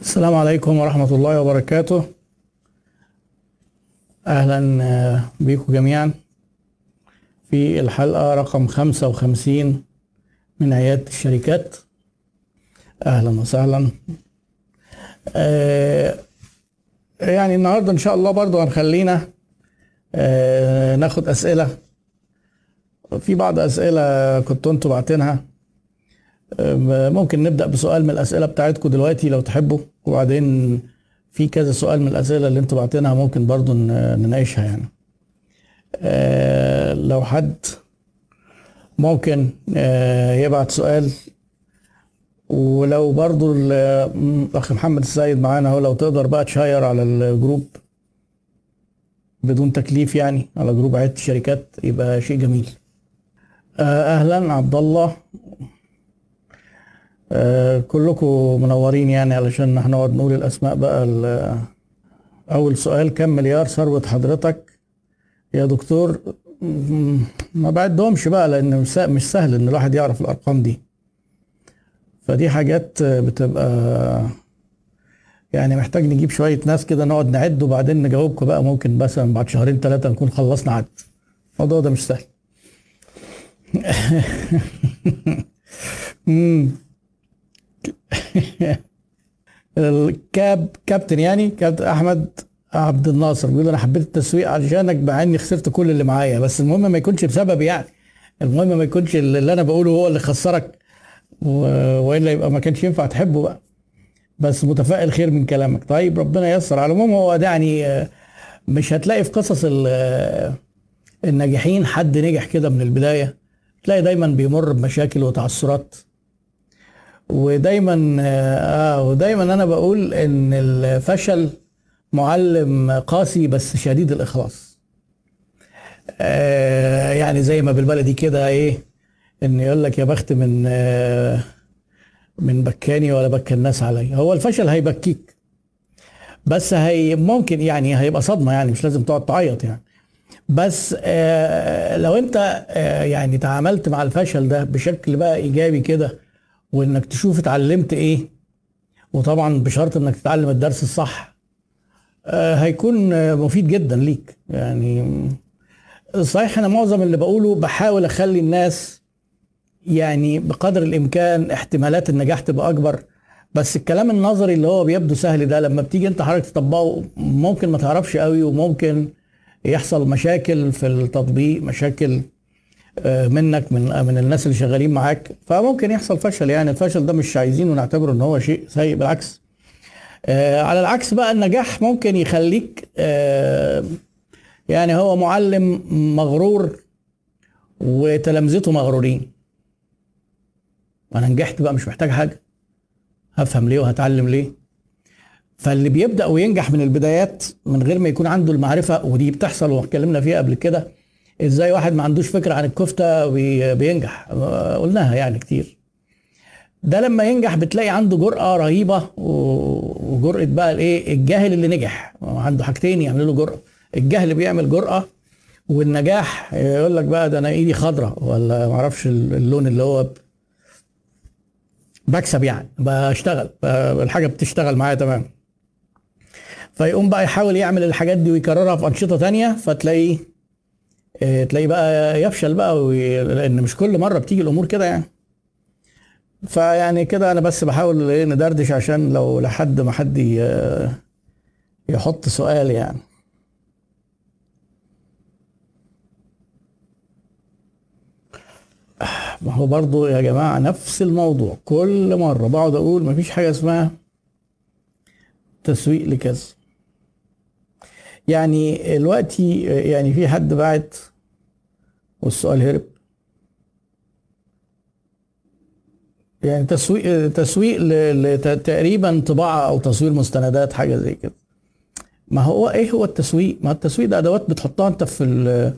السلام عليكم ورحمة الله وبركاته. أهلا بكم جميعا. في الحلقة رقم 55 من عيادة الشركات. أهلا وسهلا. آه، يعني النهاردة إن شاء الله برضو هنخلينا آه، ناخد أسئلة. في بعض أسئلة كنتوا أنتوا بعتينها. آه، ممكن نبدأ بسؤال من الأسئلة بتاعتكم دلوقتي لو تحبوا. وبعدين في كذا سؤال من الأسئلة اللي أنتوا بعتينها ممكن برضو نناقشها يعني. آه، لو حد ممكن آه، يبعت سؤال. ولو برضو ال- الأخ محمد السيد معانا هو لو تقدر بقى تشير على ال group بدون تكليف يعني على group عيادة الشركات يبقى شيء جميل. آه، أهلا عبد الله. كلكم منورين يعني علشان هنقعد نقول الأسماء بقى أول سؤال كم مليار ثروة حضرتك يا دكتور؟ ما بعدهمش بقى لأن مش سه- مش سهل إن الواحد يعرف الأرقام دي. فدي حاجات بتبقى يعني محتاج نجيب شوية ناس كده نقعد نعد وبعدين نجاوبكم بقى. ممكن مثلا بعد شهرين ثلاثة نكون خلصنا عد. الموضوع ده مش سهل. الكاب كابتن يعني كابتن أحمد عبد الناصر بيقول أنا حبيت التسويق علشانك مع إني خسرت كل اللي معايا بس المهم ما يكونش بسببي يعني. المهم ما يكونش اللي أنا بقوله هو اللي خسرك وإلا يبقى ما كانش ينفع تحبه بقى. بس متفائل خير من كلامك. طيب ربنا ييسر. على العموم هو ده يعني آه، مش هتلاقي في قصص آه، الناجحين حد نجح كده من البداية. تلاقي دايما بيمر بمشاكل وتعثرات. ودايما آه ودايما أنا بقول إن الفشل معلم قاسي بس شديد الإخلاص. آه يعني زي ما بالبلدي كده إيه إن يقول لك يا بخت من آه من بكاني ولا بكى الناس علي. هو الفشل هيبكيك بس هي ممكن يعني هيبقى صدمة يعني مش لازم تقعد تعيط يعني. بس آه لو أنت آه يعني تعاملت مع الفشل ده بشكل بقى إيجابي كده وإنك تشوف اتعلمت إيه. وطبعا بشرط إنك تتعلم الدرس الصح آه، هيكون آه، مفيد جدا ليك. يعني صحيح أنا معظم اللي بقوله بحاول أخلي الناس يعني بقدر الإمكان احتمالات النجاح تبقى أكبر. بس الكلام النظري اللي هو بيبدو سهل ده لما بتيجي أنت حضرتك تطبقه ممكن ما تعرفش قوي وممكن يحصل مشاكل في التطبيق مشاكل آه، منك من من الناس اللي شغالين معاك. فممكن يحصل فشل يعني. الفشل ده مش عايزينه نعتبره إن هو شيء سيء بالعكس. آه، على العكس بقى النجاح ممكن يخليك آه، يعني هو معلم مغرور وتلامذته مغرورين. أنا نجحت بقى مش محتاج حاجة. هفهم ليه وهتعلم ليه. فاللي بيبدأ وينجح من البدايات من غير ما يكون عنده المعرفة ودي بتحصل واتكلمنا فيها قبل كده إزاي واحد ما عندوش فكرة عن الكفتة بي- بينجح؟ قلناها يعني كتير. ده لما ينجح بتلاقي عنده جرأة رهيبة وجرأة بقى الايه؟ الجاهل اللي نجح. عنده حاجتين يعملوا له جرأة. الجهل بيعمل جرأة والنجاح يقول لك بقى ده أنا إيدي خضراء ولا معرفش اللون اللي هو بكسب يعني. بشتغل. الحاجة بتشتغل معايا تمام. فيقوم بقى يحاول يعمل الحاجات دي ويكررها في أنشطة تانية فتلاقيه تلاقيه بقى يفشل بقى وي... لأن مش كل مرة بتيجي الأمور كده يعني. فيعني كده أنا بس بحاول إيه ندردش عشان لو لحد ما حد يحط سؤال يعني. ما هو برضو يا جماعة نفس الموضوع. كل مرة بقعد أقول مفيش حاجة اسمها تسويق لكذا. يعني دلوقتي يعني في حد بعت والسؤال هرب يعني تسويق تسويق تقريبا طباعة أو تصوير مستندات حاجة زي كده ما هو إيه هو التسويق؟ ما التسويق ده أدوات بتحطها أنت في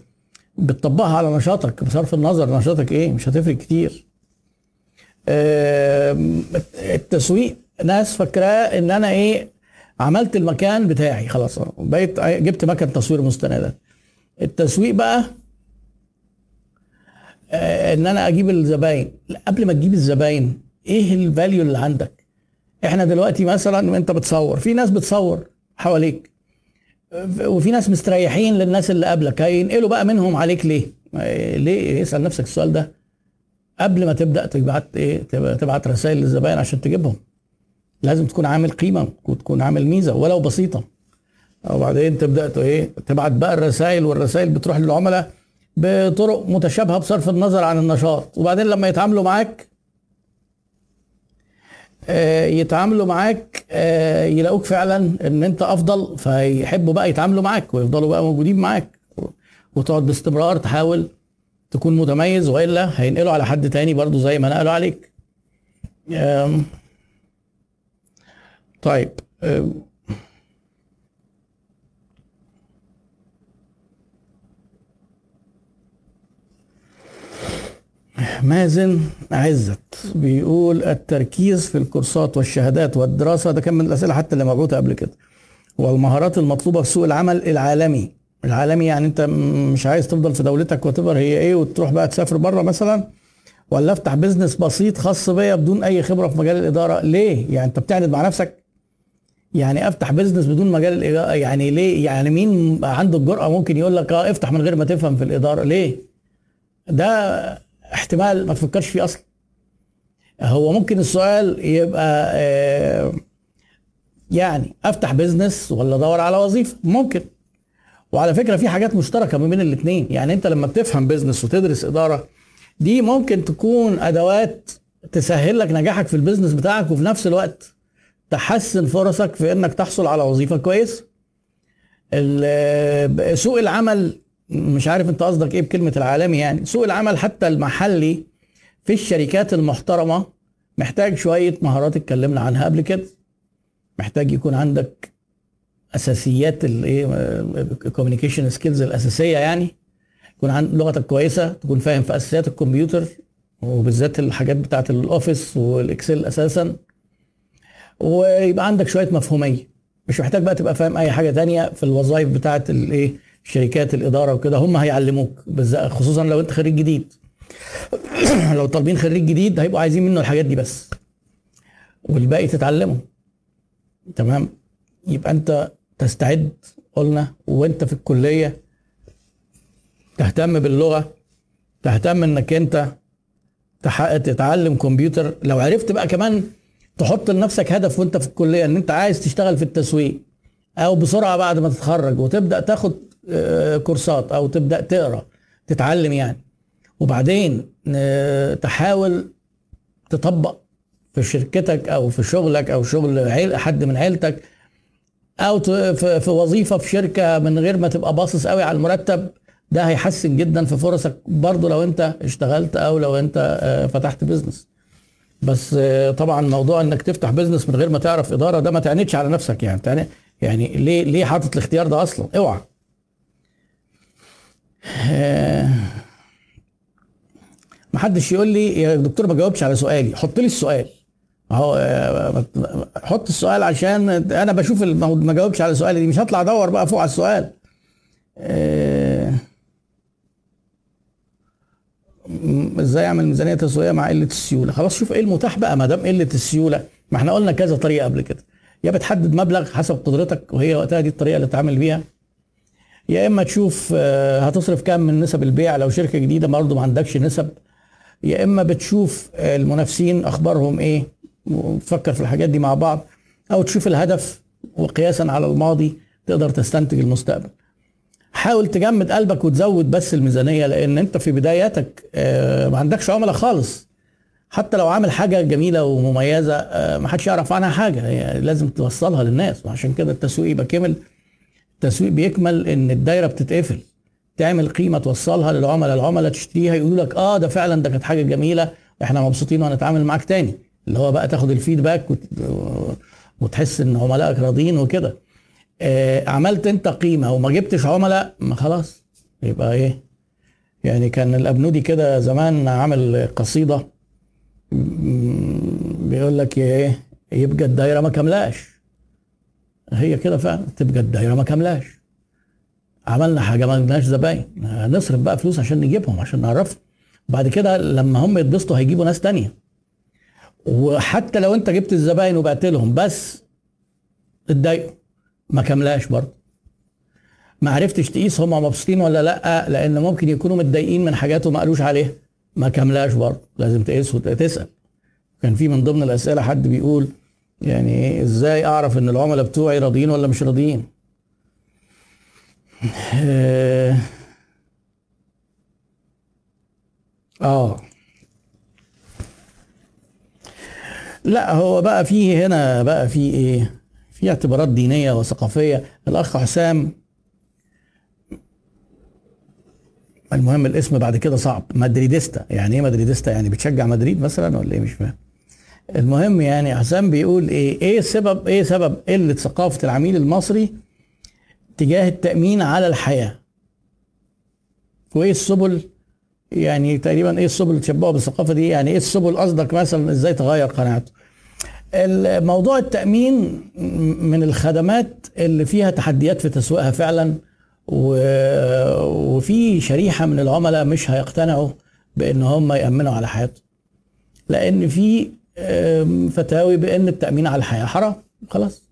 بتطبقها على نشاطك بصرف النظر نشاطك إيه مش هتفرق كتير. التسويق ناس فاكراه إن أنا إيه عملت المكان بتاعي خلاص. بقيت جبت مكان تصوير مستندات. التسويق بقى آه، إن أنا أجيب الزباين. قبل ما تجيب الزباين إيه الفاليو اللي عندك؟ إحنا دلوقتي مثلا انت بتصور في ناس بتصور حواليك. وفي ناس مستريحين للناس اللي قبلك. هينقلوا بقى منهم عليك ليه؟ ليه؟ اسأل نفسك السؤال ده. قبل ما تبدأ تبعت إيه؟ تبعت رسائل للزبائن عشان تجيبهم. لازم تكون عامل قيمة وتكون عامل ميزة ولو بسيطة. وبعدين تبدأ إيه تبعت بقى الرسائل والرسائل بتروح للعملاء بطرق متشابهة بصرف النظر عن النشاط. وبعدين لما يتعاملوا معاك آه، يتعاملوا معاك آه، يلاقوك فعلا إن أنت أفضل فيحبوا بقى يتعاملوا معاك ويفضلوا بقى موجودين معاك. وتقعد باستمرار تحاول تكون متميز وإلا هينقلوا على حد تاني برضو زي ما نقلوا عليك. طيب مازن عزت بيقول التركيز في الكورسات والشهادات والدراسة ده كان من الأسئلة حتى اللي مبعوثة قبل كده. والمهارات المطلوبة في سوق العمل العالمي. العالمي يعني أنت مش عايز تفضل في دولتك وتبر هي إيه؟ وتروح بقى تسافر بره مثلا؟ ولا افتح business بسيط خاص بيا بدون أي خبرة في مجال الإدارة؟ ليه؟ يعني أنت بتعند مع نفسك يعني افتح business بدون مجال الاداره يعني ليه؟ يعني مين عنده الجرأة ممكن يقول لك آه افتح من غير ما تفهم في الاداره ليه؟ ده احتمال ما تفكرش فيه أصلا. هو ممكن السؤال يبقى آه، يعني افتح business ولا ادور على وظيفة؟ ممكن. وعلى فكرة في حاجات مشتركة ما بين الاثنين يعني انت لما بتفهم business وتدرس اداره دي ممكن تكون أدوات تسهل لك نجاحك في ال business بتاعك وفي نفس الوقت تحسن فرصك في إنك تحصل على وظيفة كويسه سوق العمل مش عارف أنت قصدك إيه بكلمة العالمي يعني سوق العمل حتى المحلي في الشركات المحترمة محتاج شوية مهارات اتكلمنا عنها قبل كده. محتاج يكون عندك أساسيات الايه ال communication skills الأساسية يعني. يكون عندك لغتك كويسة تكون فاهم في أساسيات الكمبيوتر وبالذات الحاجات بتاعة ال Office وال Excel أساسا. ويبقى عندك شوية مفهومية. مش محتاج بقى تبقى فاهم أي حاجة تانية في الوظائف بتاعه الإيه شركات الإدارة وكده. هم هيعلموك خصوصا لو أنت خريج جديد. لو طالبين خريج جديد هيبقوا عايزين منه الحاجات دي بس. والباقي تتعلمه. تمام؟ يبقى أنت تستعد قلنا وأنت في الكلية تهتم باللغة تهتم إنك أنت تتعلم كمبيوتر. لو عرفت بقى كمان تحط لنفسك هدف وانت في الكلية ان انت عايز تشتغل في التسويق أو بسرعة بعد ما تتخرج وتبدأ تاخد آه، كورسات أو تبدأ تقرأ تتعلم يعني. وبعدين آه، تحاول تطبق في شركتك أو في شغلك أو شغل عيل حد من عيلتك أو في وظيفة في شركة من غير ما تبقى باصص قوي على المرتب. ده هيحسن جدا في فرصك برضه لو انت اشتغلت أو لو انت آه، فتحت بيزنس بس طبعا موضوع إنك تفتح بيزنس من غير ما تعرف إدارة ده ما تعنيتش على نفسك يعني. يعني ليه ليه حاطط الاختيار ده أصلا؟ اوعى. آه، محدش يقول لي يا دكتور ما جاوبش على سؤالي حط لي السؤال. اهو آه، حط السؤال عشان أنا بشوف ما جاوبش على سؤالي دي مش هطلع أدور بقى فوق على السؤال. آه، إزاي اعمل ميزانية تسويقية مع قلة السيولة؟ خلاص شوف إيه المتاح بقى ما دام قلة السيولة ما إحنا قلنا كذا طريقة قبل كده. يا بتحدد مبلغ حسب قدرتك وهي وقتها دي الطريقة اللي تتعامل بيها. يا إما تشوف آه، هتصرف كام من نسب البيع لو شركة جديدة برضه ما عندكش نسب. يا إما بتشوف آه، المنافسين أخبارهم إيه وتفكر في الحاجات دي مع بعض أو تشوف الهدف وقياسا على الماضي تقدر تستنتج المستقبل. حاول تجمد قلبك وتزود بس الميزانية لأن أنت في بداياتك آه، ما عندكش عملاء خالص. حتى لو عامل حاجة جميلة ومميزة ما حدش يعرف عنها حاجة. يعني لازم توصلها للناس. وعشان كده التسويق يبقى كمل التسويق بيكمل إن الدايرة بتتقفل. تعمل قيمة توصلها للعملاء. العملاء تشتريها يقولوا لك آه ده فعلا ده كانت حاجة جميلة. إحنا مبسوطين وهنتعامل معاك تاني. اللي هو بقى تاخد الفيدباك وت... وتحس إن عملائك راضيين وكده. آه عملت انت قيمة وما جبتش عملاء ما خلاص. يبقى إيه؟ يعني كان الابنودي كده زمان عامل قصيدة بيقول لك إيه؟ يبقى الدايرة ما كملاش هي كده فعلا تبقى الدايرة ما كملاش عملنا حاجة ما جبناش زباين. نصرف بقى فلوس عشان نجيبهم عشان نعرفهم. بعد كده لما هم يتبسطوا هيجيبوا ناس تانية. وحتى لو انت جبت الزباين وبعت لهم بس اتضايقوا. ما كملاش برضه. ما عرفتش تقيس هم مبسوطين ولا لأ لأن ممكن يكونوا متضايقين من حاجات وما قالوش عليها. ما كملاش برضه. لازم تقيس وتسال كان في من ضمن الأسئلة حد بيقول يعني إزاي أعرف إن العملاء بتوعي راضيين ولا مش راضيين؟ آه, آه. لأ هو بقى فيه هنا بقى فيه إيه؟ في اعتبارات دينية وثقافية. الأخ حسام المهم الاسم بعد كده صعب. مدريديستا. يعني إيه مدريديستا؟ يعني بتشجع مدريد مثلا ولا إيه؟ مش فاهم. المهم يعني حسام بيقول إيه إيه سبب إيه سبب قلة ثقافة العميل المصري تجاه التأمين على الحياة؟ وإيه السبل؟ يعني تقريبا إيه السبل اللي تشبهوا بالثقافة دي؟ يعني إيه السبل؟ قصدك مثلا إزاي تغير قناعته؟ موضوع التأمين من الخدمات اللي فيها تحديات في تسويقها فعلا وفي شريحة من العملاء مش هيقتنعوا بإن هم يأمنوا على حياتهم. لأن في فتاوي بإن التأمين على الحياة حرام خلاص.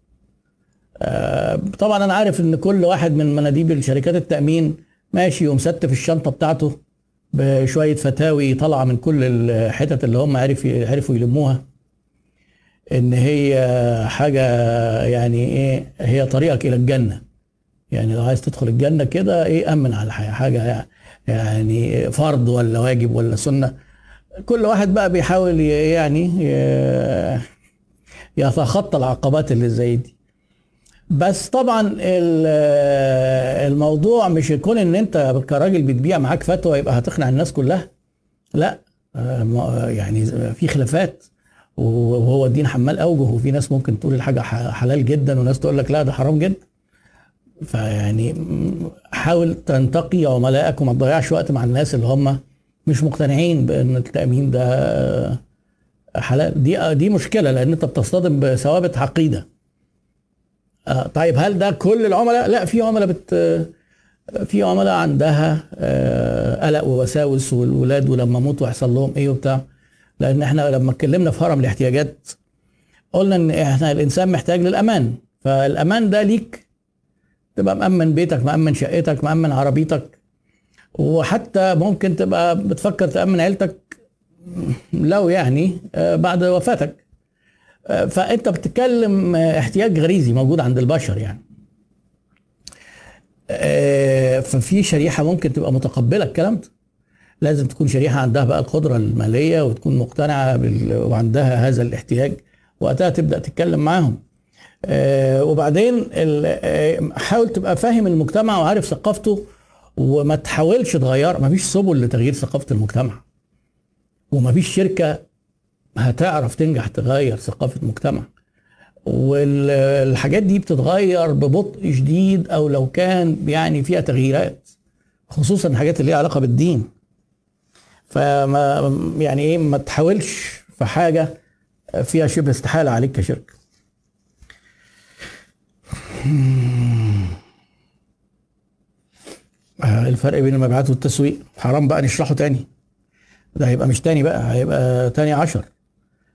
طبعا أنا عارف إن كل واحد من مناديب شركات التأمين ماشي ومستف الشنطة بتاعته بشوية فتاوي طالعة من كل الحتت اللي هم عرف عرفوا يلموها. إن هي حاجة يعني إيه هي طريقك إلى الجنة. يعني لو عايز تدخل الجنة كده إيه أمن على الحياة. حاجة يعني فرض ولا واجب ولا سنة. كل واحد بقى بيحاول يعني يتخطى العقبات اللي زي دي. بس طبعا الموضوع مش يكون إن أنت كراجل بتبيع معاك فتوى يبقى هتقنع الناس كلها. لا يعني في خلافات. وهو الدين حمال أوجه وفي ناس ممكن تقول الحاجة حلال جدا وناس تقول لك لا ده حرام جدا. فيعني حاول تنتقي عملائك وما تضيعش وقت مع الناس اللي هم مش مقتنعين بأن التأمين ده حلال. دي دي مشكلة لأن أنت بتصطدم بثوابت عقيدة. طيب هل ده كل العملاء؟ لا في عملاء بت في عملاء عندها قلق ووساوس والولاد ولما أموت ويحصل لهم إيه وبتاع. لأن إحنا لما اتكلمنا في هرم الاحتياجات قلنا ان إحنا الانسان محتاج للامان. فالامان ده ليك. تبقى مأمن بيتك مأمن شقتك مأمن عربيتك. وحتى ممكن تبقى بتفكر تأمن عيلتك لو يعني بعد وفاتك. فانت بتتكلم احتياج غريزي موجود عند البشر يعني. ففي شريحة ممكن تبقى متقبلة الكلام ده. لازم تكون شريحة عندها بقى القدرة المالية وتكون مقتنعة بال... وعندها هذا الاحتياج وقتها تبدأ تتكلم معاهم. وبعدين حاول تبقى فاهم المجتمع وعارف ثقافته وما تحاولش تغير ما فيش سبل لتغيير ثقافة المجتمع. وما فيش شركة هتعرف تنجح تغير ثقافة مجتمع. والحاجات دي بتتغير ببطء شديد أو لو كان يعني فيها تغييرات خصوصا الحاجات اللي ليها علاقة بالدين. فما يعني إيه ما تحاولش في حاجة فيها شبه استحالة عليك كشركه الفرق بين المبيعات والتسويق. حرام بقى نشرحه تاني. ده هيبقى مش تاني بقى هيبقى تاني عشر.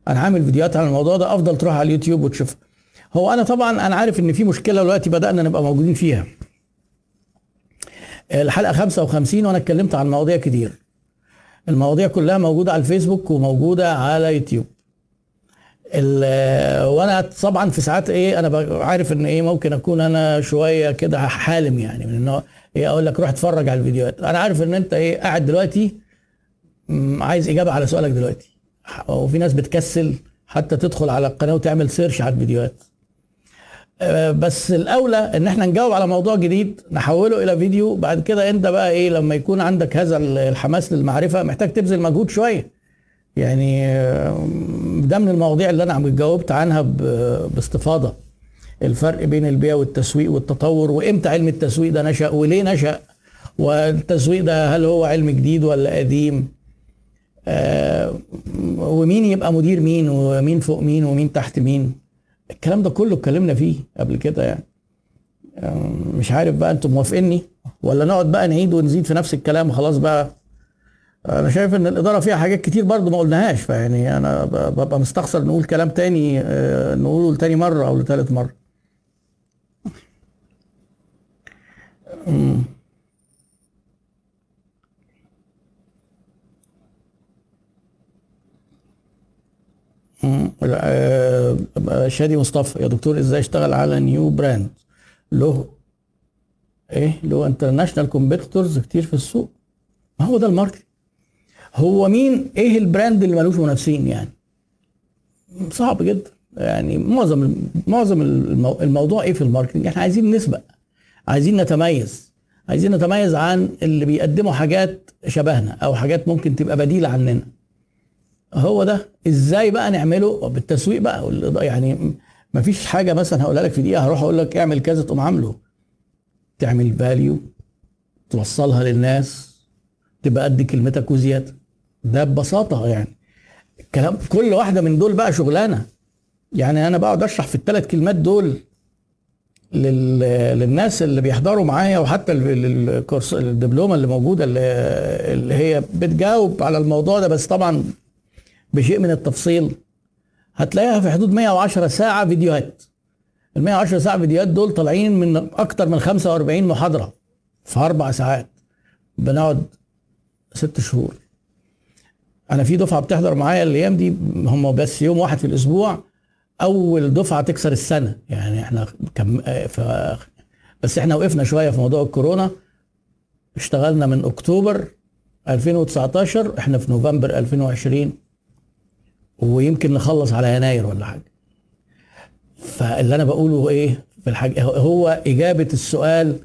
أنا عامل فيديوهات عن الموضوع ده أفضل تروح على اليوتيوب وتشوف. هو أنا طبعا أنا عارف إن في مشكلة دلوقتي بدأنا نبقى موجودين فيها. الحلقة 55 وأنا اتكلمت عن مواضيع كتير. المواضيع كلها موجودة على الفيسبوك وموجودة على يوتيوب. وأنا طبعا في ساعات إيه أنا عارف إن إيه ممكن أكون أنا شوية كده حالم يعني من انه إيه أقول لك روح اتفرج على الفيديوهات. أنا عارف إن أنت إيه قاعد دلوقتي عايز إجابة على سؤالك دلوقتي. وفي ناس بتكسل حتى تدخل على القناة وتعمل سيرش على الفيديوهات. بس الأولى إن إحنا نجاوب على موضوع جديد نحوله إلى فيديو بعد كده أنت بقى إيه لما يكون عندك هذا الحماس للمعرفة محتاج تبذل مجهود شوية. يعني ده من المواضيع اللي أنا عم جاوبت عنها باستفاضة. الفرق بين البيع والتسويق والتطور وإمتى علم التسويق ده نشأ وليه نشأ والتسويق ده هل هو علم جديد ولا قديم؟ آه ومين يبقى مدير مين ومين فوق مين ومين تحت مين؟ الكلام ده كله اتكلمنا فيه قبل كده يعني. آه مش عارف بقى أنتم موافقيني ولا نقعد بقى نعيد ونزيد في نفس الكلام وخلاص بقى. أنا شايف ان الإدارة فيها حاجات كتير برضو ما قلناهاش فيعني أنا ببقى مستخسر نقول كلام تاني آه، نقوله لتاني مرة أو لتالت مرة. شادي مصطفى. يا دكتور إزاي اشتغل على نيو براند له إيه؟ له international competitors كتير في السوق. ما هو ده ال market هو مين؟ إيه ال brand اللي ملوش منافسين يعني؟ صعب جدا. يعني معظم معظم الموضوع إيه في ال marketing إحنا عايزين نسبق. عايزين نتميز. عايزين نتميز عن اللي بيقدموا حاجات شبهنا أو حاجات ممكن تبقى بديلة عننا. هو ده. إزاي بقى نعمله؟ بالتسويق بقى يعني ما فيش حاجة مثلا هقولها لك في دقيقة. هروح أقول لك اعمل كذا تقوم عامله. تعمل فاليو توصلها للناس تبقى قد كلمتك وزيادة. ده ببساطة يعني. كلام كل واحدة من دول بقى شغلانة. يعني أنا بقعد أشرح في الثلاث كلمات دول للناس اللي بيحضروا معايا وحتى الكورس الدبلومة اللي موجودة اللي هي بتجاوب على الموضوع ده. بس طبعا بشيء من التفصيل. هتلاقيها في حدود 110 ساعة فيديوهات. ال 110 ساعة فيديوهات دول طالعين من أكتر من 45 محاضرة في أربع ساعات. بنقعد ست شهور. أنا في دفعة بتحضر معايا الأيام دي هم بس يوم واحد في الأسبوع. أول دفعة تكسر السنة. يعني إحنا كم ف... بس إحنا وقفنا شوية في موضوع الكورونا. اشتغلنا من أكتوبر 2019 إحنا في نوفمبر 2020 ويمكن نخلص على يناير ولا حاجة. فاللي أنا بقوله إيه في الحاجة هو إجابة السؤال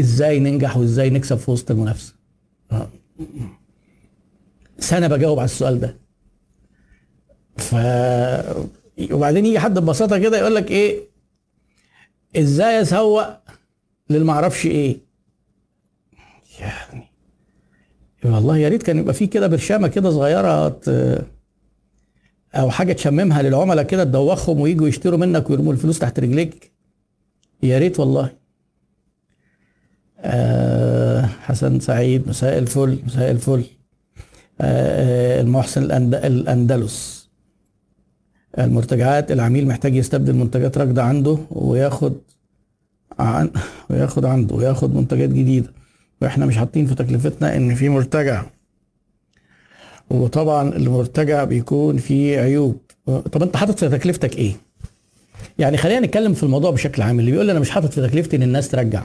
إزاي ننجح وإزاي نكسب في وسط المنافسة. آه. سنه بجاوب على السؤال ده. ف وبعدين يجي حد ببساطة كده يقول لك إيه إزاي أسوق للمعرفش إيه؟ يعني والله يا ريت كان يبقى في كده برشامة كده صغيرة أو حاجة تشممها للعملاء كده تدوخهم ويجوا يشتروا منك ويرموا الفلوس تحت رجليك. يا ريت والله. آه حسن سعيد مساء الفل مساء الفل. آه المحسن الأندلس. المرتجعات العميل محتاج يستبدل منتجات راكدة عنده وياخد عن وياخد عنده وياخد منتجات جديدة. وإحنا مش حاطين في تكلفتنا إن في مرتجع. وطبعا المرتجع بيكون فيه عيوب. طب أنت حاطط في تكلفتك إيه؟ يعني خلينا نتكلم في الموضوع بشكل عام. اللي بيقول أنا مش حاطط في تكلفتي إن الناس ترجع.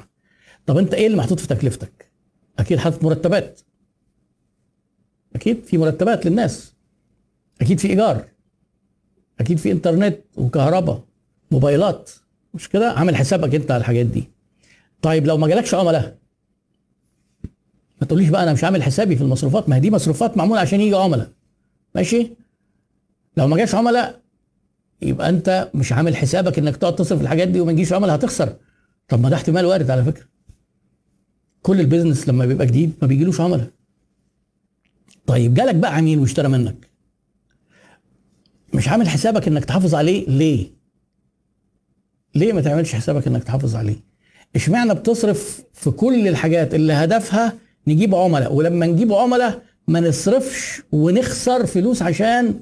طب أنت إيه اللي محطوط في تكلفتك؟ أكيد حاطط مرتبات. أكيد في مرتبات للناس. أكيد في إيجار. أكيد في إنترنت وكهرباء. موبايلات. مش كده؟ عامل حسابك أنت على الحاجات دي. طيب لو ما جالكش عملاء ما تقوليش بقى أنا مش عامل حسابي في المصروفات. ما هي دي مصروفات معمولة عشان يجي عملاء. ماشي؟ لو ما جاش عملاء يبقى أنت مش عامل حسابك إنك تقعد تصرف الحاجات دي وما يجيش عملاء هتخسر. طب ما ده احتمال وارد على فكرة. كل البيزنس لما بيبقى جديد ما بيجيلوش عملاء. طيب جالك بقى عميل واشترى منك. مش عامل حسابك إنك تحافظ عليه ليه؟ ليه ما تعملش حسابك إنك تحافظ عليه؟ اشمعنى بتصرف في كل الحاجات اللي هدفها نجيب عملاء ولما نجيب عملاء ما نصرفش ونخسر فلوس عشان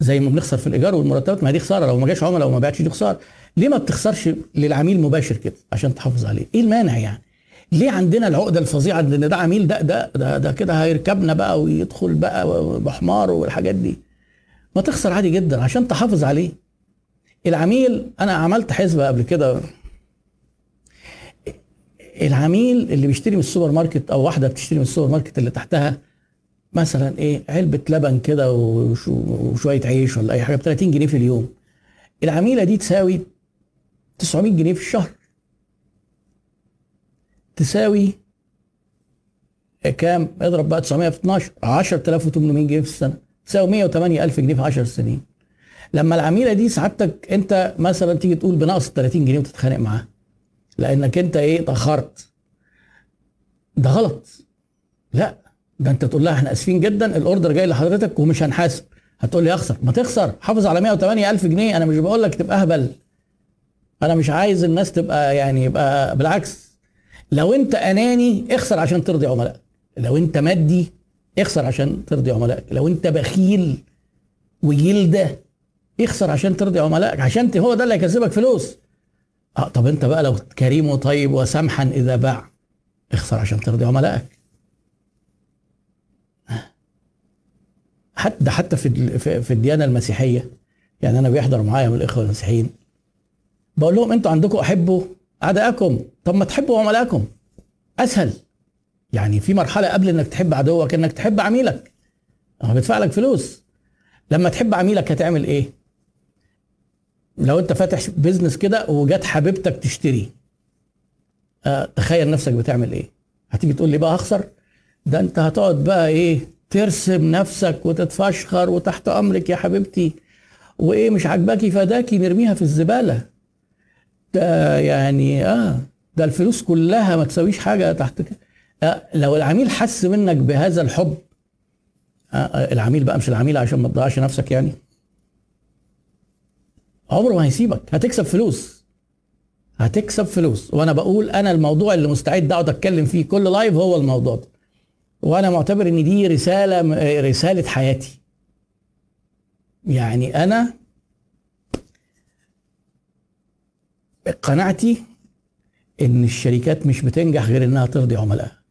زي ما بنخسر في الإيجار والمرتبات ما دي خسارة لو ما جاش عملاء وما بعتش دي خسارة. ليه ما بتخسرش للعميل مباشر كده؟ عشان تحافظ عليه. إيه المانع يعني؟ ليه عندنا العقدة الفظيعة إن ده عميل ده ده ده, ده كده هيركبنا بقى ويدخل بقى بحمار والحاجات دي؟ ما تخسر عادي جدا عشان تحافظ عليه. العميل أنا عملت حسبة قبل كده العميل اللي بيشتري من السوبر ماركت أو واحدة بتشتري من السوبر ماركت اللي تحتها مثلا إيه علبة لبن كده وشوية عيش ولا أي حاجة ب 30 جنيه في اليوم. العميلة دي تساوي 900 جنيه في الشهر. تساوي كام؟ اضرب بقى 900 في 12 10800 جنيه في السنة. تساوي 108 ألف جنيه في 10 سنين. لما العميلة دي سعادتك أنت مثلا تيجي تقول بنقص 30 جنيه وتتخانق معاه لأنك أنت إيه؟ تأخرت. ده غلط. لا ده أنت تقول لها إحنا آسفين جدا الأوردر جاي لحضرتك ومش هنحاسب. هتقول لي أخسر. ما تخسر. حافظ على 108 ألف جنيه. أنا مش بقول لك تبقى أهبل. أنا مش عايز الناس تبقى يعني يبقى بالعكس. لو أنت أناني اخسر عشان ترضي عملاء. لو أنت مادي اخسر عشان ترضي عملائك لو أنت بخيل وجلدة اخسر عشان ترضي عملائك عشان هو ده اللي هيكسبك فلوس. آه طب انت بقى لو كريم وطيب وسمحا إذا باع اخسر عشان ترضي عملائك. حتى حتى في في الديانة المسيحية يعني أنا بيحضر معايا من الإخوة المسيحيين بقول لهم أنتوا عندكم أحبوا أعدائكم طب ما تحبوا عملائكم. أسهل. يعني في مرحلة قبل إنك تحب عدوك إنك تحب عميلك. هو بيدفع لك فلوس. لما تحب عميلك هتعمل إيه؟ لو انت فاتح بيزنس كده وجت حبيبتك تشتري أه تخيل نفسك بتعمل إيه؟ هتيجي تقول لي بقى هخسر؟ ده انت هتقعد بقى إيه ترسم نفسك وتتفشخر وتحت أمرك يا حبيبتي. وإيه مش عاجباكي فداكي نرميها في الزبالة. ده يعني آه ده الفلوس كلها ما تساويش حاجة تحت كده آه لو العميل حس منك بهذا الحب آه, آه العميل بقى مش العميل عشان ما تضيعش نفسك يعني. عمره ما هيسيبك. هتكسب فلوس. هتكسب فلوس. وأنا بقول أنا الموضوع اللي مستعد أقعد أتكلم فيه كل لايف هو الموضوع ده. وأنا معتبر إن دي رسالة رسالة حياتي. يعني أنا قناعتي إن الشركات مش بتنجح غير إنها ترضي عملائها.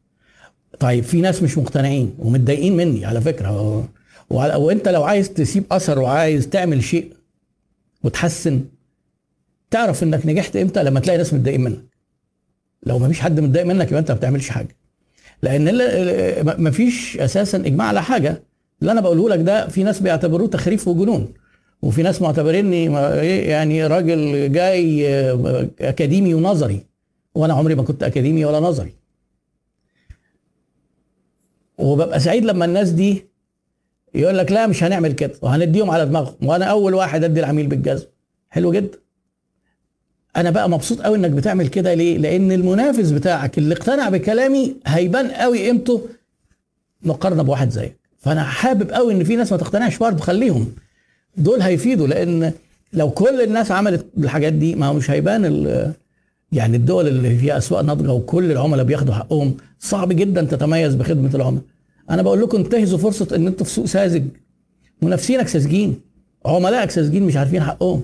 طيب في ناس مش مقتنعين ومتضايقين مني على فكرة. وأنت لو عايز تسيب أثر وعايز تعمل شيء وتحسن تعرف إنك نجحت إمتى؟ لما تلاقي ناس متضايقين منك. لو ما فيش حد متضايق منك يبقى أنت ما بتعملش حاجة. لأن ما فيش أساسا إجماع على حاجة. اللي أنا بقوله لك ده في ناس بيعتبروه تخريف وجنون. وفي ناس معتبريني يعني راجل جاي أكاديمي ونظري. وأنا عمري ما كنت أكاديمي ولا نظري. وببقى سعيد لما الناس دي يقول لك لا مش هنعمل كده وهنديهم على دماغهم. وأنا أول واحد أدي العميل بالجزم. حلو جدا. أنا بقى مبسوط قوي إنك بتعمل كده ليه؟ لأن المنافس بتاعك اللي اقتنع بكلامي هيبان قوي قيمته مقارنة بواحد زيك. فأنا حابب قوي إن في ناس ما تقتنعش برضه خليهم دول هيفيدوا لأن لو كل الناس عملت الحاجات دي ما هو مش هيبان يعني الدول اللي فيها أسواق ناضجة وكل العملاء بياخدوا حقهم. صعب جدا تتميز بخدمة العملاء. أنا بقول لكم انتهزوا فرصة إن أنتوا في سوق ساذج. منافسينك ساذجين. عملائك ساذجين مش عارفين حقهم.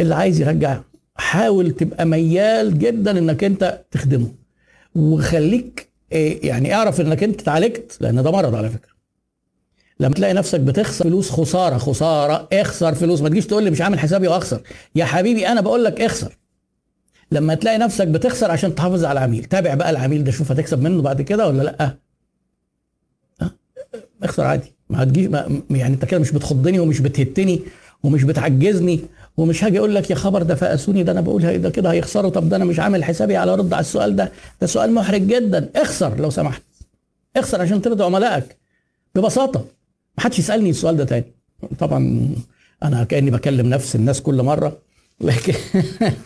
اللي عايز يرجع حاول تبقى ميال جدا إنك أنت تخدمه. وخليك إيه، يعني اعرف إنك أنت اتعالجت لأن ده مرض على فكرة. لما تلاقي نفسك بتخسر فلوس خسارة خسارة اخسر فلوس. ما تجيش تقول لي مش عامل حسابي وأخسر. يا حبيبي أنا بقول لك اخسر. لما تلاقي نفسك بتخسر عشان تحافظ على العميل. تابع بقى العميل ده شوف هتكسب منه بعد كده ولا لأ. اخسر عادي. ما هتجيش يعني انت كده مش بتخضني ومش بتهتني ومش بتعجزني ومش هاجي أقول لك يا خبر ده فقسوني ده أنا بقول ده كده هيخسروا. طب ده أنا مش عامل حسابي على رد على السؤال ده. ده سؤال محرج جدا. اخسر لو سمحت. اخسر عشان ترضي عملائك. ببساطة. ما حدش يسألني السؤال ده تاني. طبعا أنا كأني بكلم نفس الناس كل مرة. لكن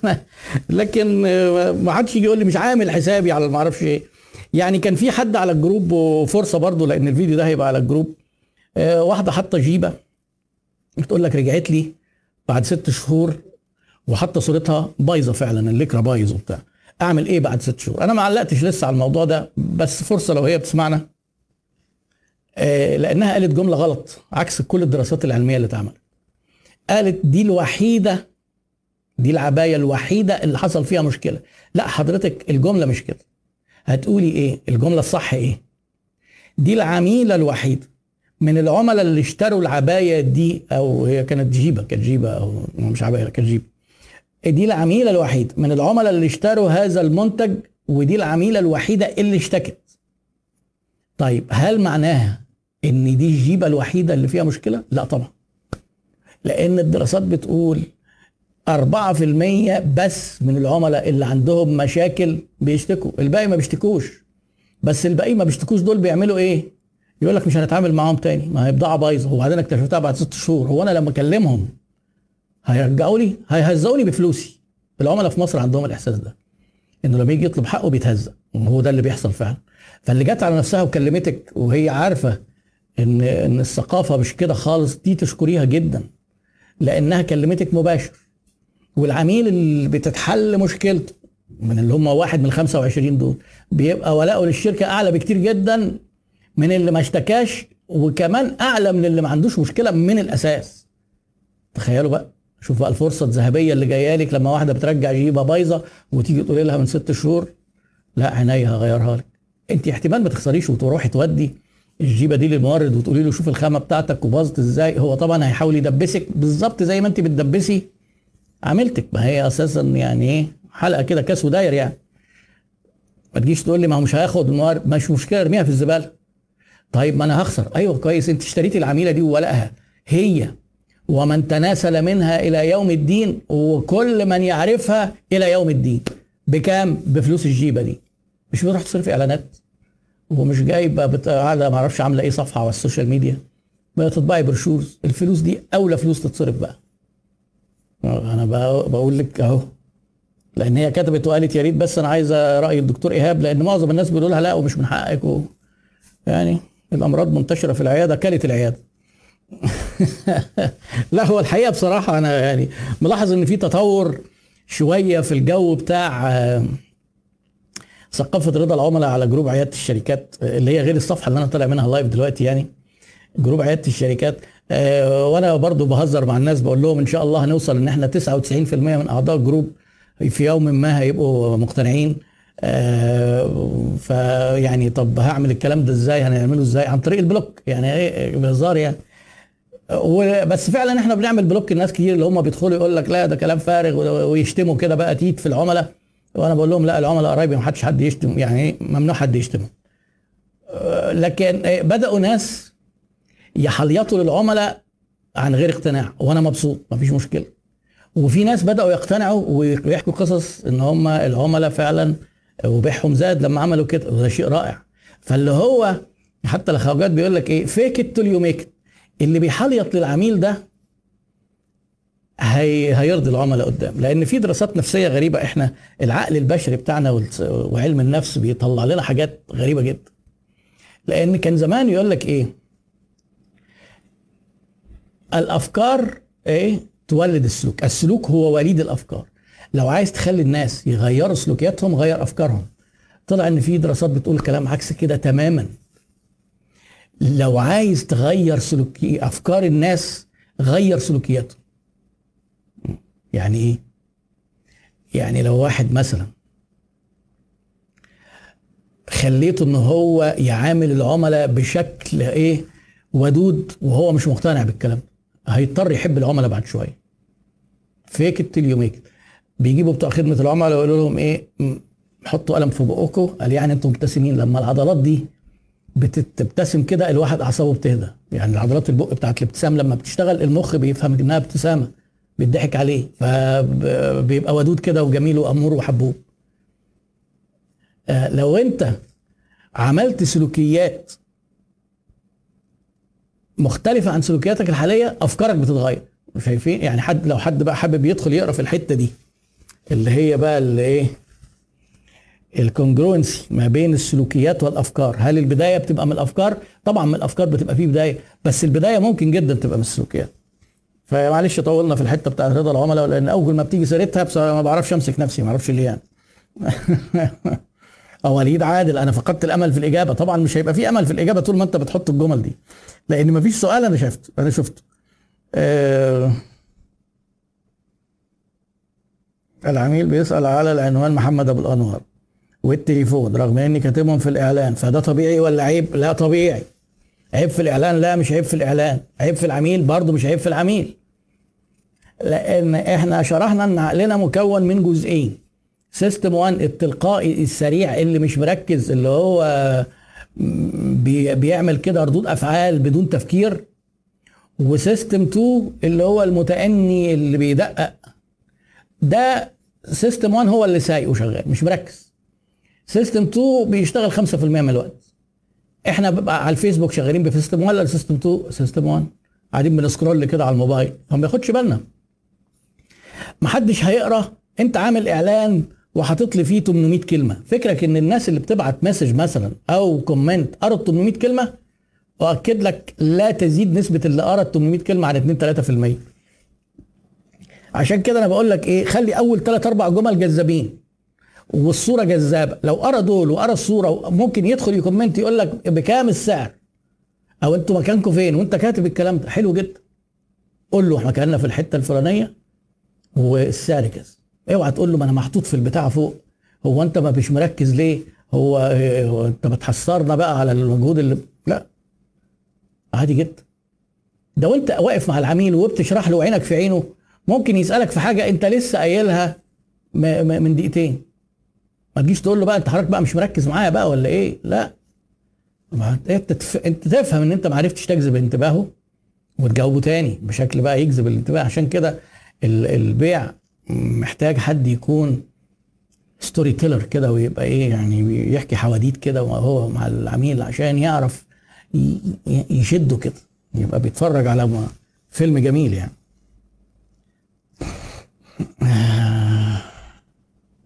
لكن ما حدش يجي يقول لي مش عامل حسابي على ما أعرفش إيه. يعني كان في حد على الجروب وفرصة برضو لأن الفيديو ده هيبقى على الجروب. آه، واحدة حاطة جيبة بتقول لك رجعت لي بعد ست شهور وحاطة صورتها بايظة فعلا الليكرا بايظ وبتاع. أعمل إيه بعد ست شهور؟ أنا ما علقتش لسه على الموضوع ده بس فرصة لو هي بتسمعنا. آه، لأنها قالت جملة غلط عكس كل الدراسات العلمية اللي اتعملت. قالت دي الوحيدة دي العباية الوحيدة اللي حصل فيها مشكلة. لا حضرتك الجملة مش كده. هتقولي إيه؟ الجملة الصح إيه؟ دي العميلة الوحيده من العملاء اللي اشتروا العباية دي أو هي كانت جيبة كانت جيبة أو مش عباية كانت جيبة. دي العميلة الوحيده من العملاء اللي اشتروا هذا المنتج ودي العميلة الوحيدة اللي اشتكت. طيب هل معناها إن دي الجيبة الوحيدة اللي فيها مشكلة؟ لا طبعا. لأن الدراسات بتقول 4% بس من العملاء اللي عندهم مشاكل بيشتكوا. الباقي ما بيشتكوش. بس الباقي ما بيشتكوش دول بيعملوا إيه؟ يقول لك مش هنتعامل معاهم تاني. ما هي بضاعة بايظة. وبعدين اكتشفتها بعد ست شهور. هو أنا لما أكلمهم هيرجعوا لي؟ هيهزقوني بفلوسي. العملاء في مصر عندهم الإحساس ده. إنه لما يجي يطلب حقه بيتهزق. وهو ده اللي بيحصل فعلا. فاللي جت على نفسها وكلمتك وهي عارفة إن إن الثقافة مش كده خالص دي تشكريها جدا. لأنها كلمتك مباشر. والعميل اللي بتتحل مشكلته من اللي هم واحد من ال 25 دول بيبقى ولاؤه للشركة أعلى بكتير جدا من اللي ما اشتكاش وكمان أعلى من اللي ما عندوش مشكلة من الأساس. تخيلوا بقى شوف بقى الفرصة الذهبية اللي جاية لك لما واحدة بترجع جيبة بايظة وتيجي تقولي لها من ست شهور لا عينيا هغيرها لك. أنت احتمال ما تخسريش وتروحي تودي الجيبة دي للمورد وتقولي له شوف الخامة بتاعتك وباظت إزاي هو طبعا هيحاول يدبسك بالظبط زي ما أنت بتدبسي. عملتك. ما هي أساسا يعني إيه؟ حلقة كده كاس وداير يعني. ما تجيش تقول لي ما هو مش هياخد الموارد مش مشكلة ارميها في الزبالة. طيب ما أنا هخسر. أيوه كويس. أنت اشتريتي العميلة دي وولقها هي ومن تناسل منها إلى يوم الدين وكل من يعرفها إلى يوم الدين. بكام؟ بفلوس الجيبة دي. مش بتروح تصرف إعلانات؟ ومش جايبة قاعدة ما أعرفش عاملة إيه صفحة على السوشيال ميديا. بتطبعي brochures الفلوس دي أولى فلوس تتصرف بقى. أنا بقول لك أهو. لأن هي كتبت وقالت يا ريت بس أنا عايزه رأي الدكتور إيهاب لأن معظم الناس بيقولوا لها لا ومش من حقك و... يعني الأمراض منتشرة في العيادة كلت العيادة. لا هو الحقيقة بصراحة أنا يعني ملاحظ إن في تطور شوية في الجو بتاع ثقافة رضا العملاء على جروب عيادة الشركات اللي هي غير الصفحة اللي أنا طالع منها live دلوقتي يعني. جروب عيادة الشركات آه، وأنا برضو بهزر مع الناس بقول لهم إن شاء الله هنوصل إن إحنا 99% من أعضاء الجروب في يوم ما هيبقوا مقتنعين. آه فيعني طب هعمل الكلام ده إزاي؟ هنعمله إزاي؟ عن طريق ال block يعني إيه بهزار يعني. بس فعلا إحنا بنعمل بلوك الناس كتير اللي هم بيدخلوا يقول لك لا ده كلام فارغ ويشتموا كده بقى تيت في العملاء. وأنا بقول لهم لا العملاء قرايبي ما حدش حد يشتم يعني ممنوع حد يشتمهم. آه، لكن بدأوا ناس يحليطوا للعملاء عن غير اقتناع؟ وأنا مبسوط مفيش مشكلة. وفي ناس بدأوا يقتنعوا ويحكوا قصص إن هم العملاء فعلا وبيعهم زاد لما عملوا كده وده شيء رائع. فاللي هو حتى الخواجات بيقول لك إيه fake it you make it اللي بيحليط للعميل ده هي هيرضي العملاء قدام. لأن في دراسات نفسية غريبة إحنا العقل البشري بتاعنا وعلم النفس بيطلع لنا حاجات غريبة جدا. لأن كان زمان يقول لك إيه الأفكار إيه؟ تولد السلوك. السلوك هو وليد الأفكار. لو عايز تخلي الناس يغيروا سلوكياتهم غير أفكارهم. طلع إن في دراسات بتقول كلام عكس كده تماما. لو عايز تغير سلوكي أفكار الناس غير سلوكياتهم. يعني إيه؟ يعني لو واحد مثلا خليته إن هو يعامل العملاء بشكل إيه؟ ودود وهو مش مقتنع بالكلام. هيضطر يحب العملاء بعد شوية. fake it you make بيجيبوا بتوع خدمة العملاء ويقولوا لهم إيه؟ حطوا قلم في بقكم قال يعني أنتم مبتسمين. لما العضلات دي بتبتسم كده الواحد أعصابه بتهدى. يعني عضلات البق بتاعت الابتسام لما بتشتغل المخ بيفهم إنها ابتسامة بيضحك عليه. فبيبقى ودود كده وجميل وأمور وحبوب. آه، لو أنت عملت سلوكيات مختلفة عن سلوكياتك الحالية أفكارك بتتغير. شايفين؟ يعني حد لو حد بقى حابب يدخل يقرأ في الحتة دي اللي هي بقى اللي إيه؟ الكونجروينسي ما بين السلوكيات والأفكار. هل البداية بتبقى من الأفكار؟ طبعا من الأفكار بتبقى فيه بداية بس البداية ممكن جدا تبقى من السلوكيات. فمعلش طولنا في الحتة بتاعت رضا العملاء لأن أول ما بتيجي سيرتها ما بعرفش أمسك نفسي ما أعرفش ليه يعني. أو وليد عادل. أنا فقدت الأمل في الإجابة. طبعا مش هيبقى في أمل في الإجابة طول ما أنت بتحط الجمل دي. لأن ما فيش سؤال أنا شفته أنا شفته. آه العميل بيسأل على العنوان محمد أبو الأنوار والتليفون رغم إني كاتبهم في الإعلان. فده طبيعي ولا عيب؟ لا طبيعي. عيب في الإعلان؟ لا مش عيب في الإعلان. عيب في العميل؟ برضه مش عيب في العميل. لأن إحنا شرحنا إن عقلنا مكون من جزئين. سيستم 1 التلقائي السريع اللي مش مركز اللي هو بيعمل كده ردود أفعال بدون تفكير. و system 2 اللي هو المتأني اللي بيدقق. ده system 1 هو اللي سايق وشغال مش مركز. system 2 بيشتغل 5% من الوقت. إحنا بقى على الفيسبوك شغالين ب system 1 ولا system 2 system 1 قاعدين بن scroll كده على الموبايل. ما بياخدش بالنا. محدش هيقرأ. أنت عامل إعلان وحاطط لي فيه 800 كلمة. فكرك إن الناس اللي بتبعت message مثلا أو comment قرت 800 كلمة واكد لك لا تزيد نسبة اللي قرا 800 كلمة عن 2 3% عشان كده أنا بقول لك إيه خلي أول 3 4 جمل جذابين. والصورة جذابة. لو قرأ دول وقرأ الصورة ممكن يدخل يكومنت يقول لك بكام السعر؟ أو أنتوا مكانكم فين؟ وأنت كاتب الكلام ده. حلو جدا. قول له إحنا مكاننا في الحتة الفلانية والسعر كذا. اوعى تقول له ما أنا محطوط في البتاع فوق. هو انت ما مش مركز ليه؟ هو, هو انت بتحسرنا بقى على المجهود اللي لا. عادي جدا. ده وانت واقف مع العميل وبتشرح له عينك في عينه ممكن يسألك في حاجة انت لسه قايلها من دقيقتين. ما تجيش تقول له بقى انت حضرتك بقى مش مركز معايا بقى ولا إيه؟ لا. انت. انت تفهم ان انت ما عرفتش تجذب انتباهه وتجاوبه تاني بشكل بقى يجذب الانتباه. عشان كده البيع محتاج حد يكون ستوري تيلر كده ويبقى إيه يعني يحكي حواديت كده وهو مع العميل عشان يعرف يشده كده يبقى بيتفرج على فيلم جميل يعني.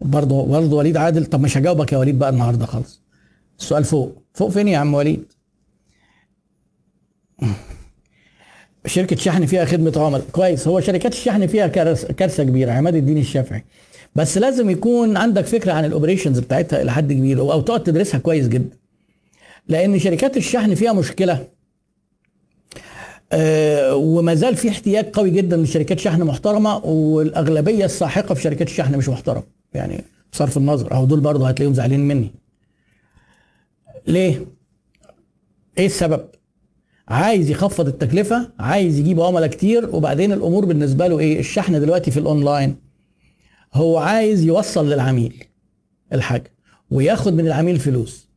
برضه برضه وليد عادل طب مش هجاوبك يا وليد بقى النهارده خالص. السؤال فوق فوق فين يا عم وليد؟ شركة شحن فيها خدمة عملاء. كويس. هو شركات الشحن فيها كارثة كبيرة عماد الدين الشافعي. بس لازم يكون عندك فكرة عن الاوبريشنز بتاعتها إلى حد كبير أو تقعد تدرسها كويس جدا. لأن شركات الشحن فيها مشكلة. آه وما زال في احتياج قوي جدا لشركات شحن محترمة والأغلبية الساحقة في شركات الشحن مش محترمة. يعني بصرف النظر. أو دول برضه هتلاقيهم زعلانين مني. ليه؟ إيه السبب؟ عايز يخفض التكلفة عايز يجيب عملاء كتير وبعدين الأمور بالنسبة له إيه؟ الشحن دلوقتي في الأونلاين. هو عايز يوصل للعميل الحاجة وياخد من العميل فلوس.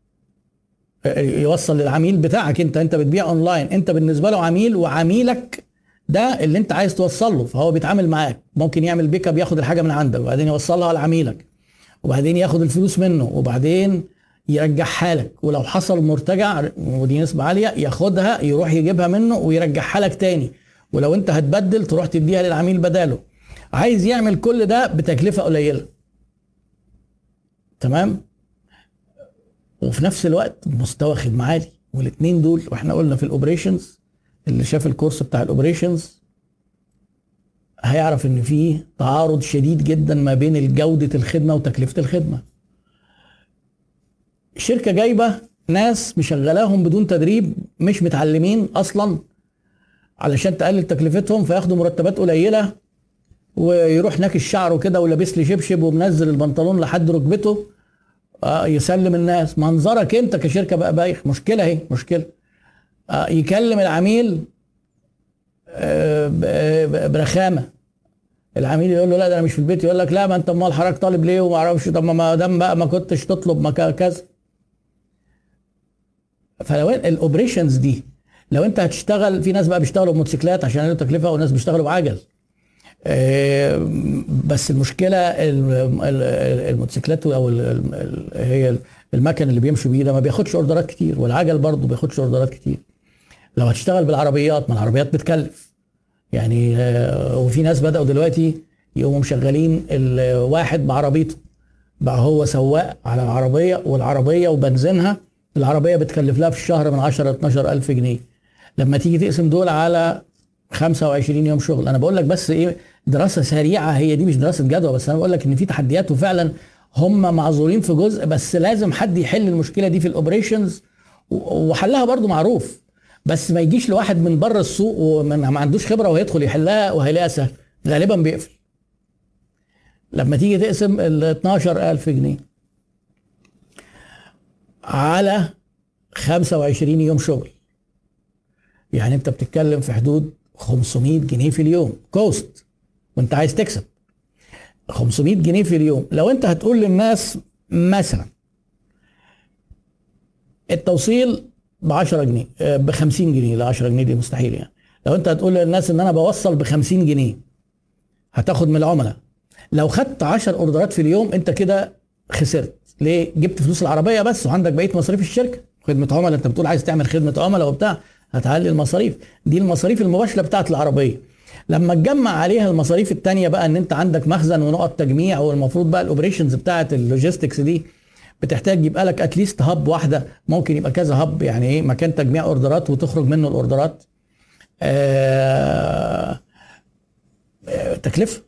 يوصل للعميل بتاعك أنت أنت بتبيع أونلاين. أنت بالنسبة له عميل وعميلك ده اللي أنت عايز توصل له فهو بيتعامل معاك. ممكن يعمل pick up ياخد الحاجة من عندك وبعدين يوصلها لعميلك وبعدين ياخد الفلوس منه وبعدين يرجعها لك. ولو حصل مرتجع ودي نسبة عالية ياخدها يروح يجيبها منه ويرجعها لك تاني. ولو انت هتبدل تروح تديها للعميل بداله. عايز يعمل كل ده بتكلفة قليلة. تمام؟ وفي نفس الوقت مستوى خدمة عالي. والاثنين دول وإحنا قلنا في ال operations اللي شاف الكورس بتاع ال operations هيعرف إن في تعارض شديد جدا ما بين جودة الخدمة وتكلفة الخدمة. الشركة جايبة ناس مشغلاهم بدون تدريب مش متعلمين أصلا علشان تقلل تكلفتهم فياخدوا مرتبات قليلة ويروح ناكش شعره كده ولابس لي شبشب ومنزل البنطلون لحد ركبته. آه يسلم الناس. منظرك أنت كشركة بقى بايخ. مشكلة أهي مشكلة. آه يكلم العميل آه برخامة. العميل يقول له لا ده أنا مش في البيت. يقول لك لا ما أنت أمال حضرتك طالب ليه وما أعرفش. طب ما دام بقى ما كنتش تطلب ما كذا. فلو ال operations دي لو انت هتشتغل في ناس بقى بيشتغلوا بموتوسيكلات عشان يقللوا تكلفة وناس بيشتغلوا بعجل. آه، بس المشكلة الموتوسيكلات أو هي المكن اللي بيمشوا بيه ده ما بياخدش order ات كتير والعجل برضه بياخدش order ات كتير. لو هتشتغل بالعربيات ما العربيات بتكلف. يعني آه، وفي ناس بدأوا دلوقتي يقوموا مشغلين الواحد بعربيته بقى هو سواق على العربية والعربية وبنزينها العربية بتكلف لها في الشهر من 10 ل 12 ألف جنيه. لما تيجي تقسم دول على 25 يوم شغل. أنا بقول لك بس إيه دراسة سريعة هي دي مش دراسة جدوى بس أنا بقول لك إن في تحديات وفعلا هم معذورين في جزء بس لازم حد يحل المشكلة دي في ال operations وحلها برضو معروف. بس ما يجيش لواحد من بره السوق وما عندوش خبرة وهيدخل يحلها وهيلاقيها سهل. غالبا بيقفل. لما تيجي تقسم ال 12000 جنيه. على 25 يوم شغل. يعني انت بتتكلم في حدود 500 جنيه في اليوم. cost وانت عايز تكسب. 500 جنيه في اليوم. لو انت هتقول للناس مثلا التوصيل ب 10 جنيه ب 50 جنيه. ل 10 جنيه دي مستحيل يعني. لو انت هتقول للناس ان أنا بوصل ب 50 جنيه هتاخد من العملاء. لو خدت 10 اوردرات في اليوم انت كده خسرت. ليه؟ جبت فلوس العربية بس وعندك بقية مصاريف الشركة. خدمة عملاء انت بتقول عايز تعمل خدمة عملاء وبتاع هتعلي المصاريف. دي المصاريف المباشرة بتاعت العربية. لما تجمع عليها المصاريف الثانية بقى إن أنت عندك مخزن ونقط تجميع والمفروض بقى ال operations بتاعت ال logistics دي بتحتاج يبقى لك at least hub واحدة. ممكن يبقى كذا hub يعني إيه؟ مكان تجميع اوردرات وتخرج منه الاوردرات آه تكلفة.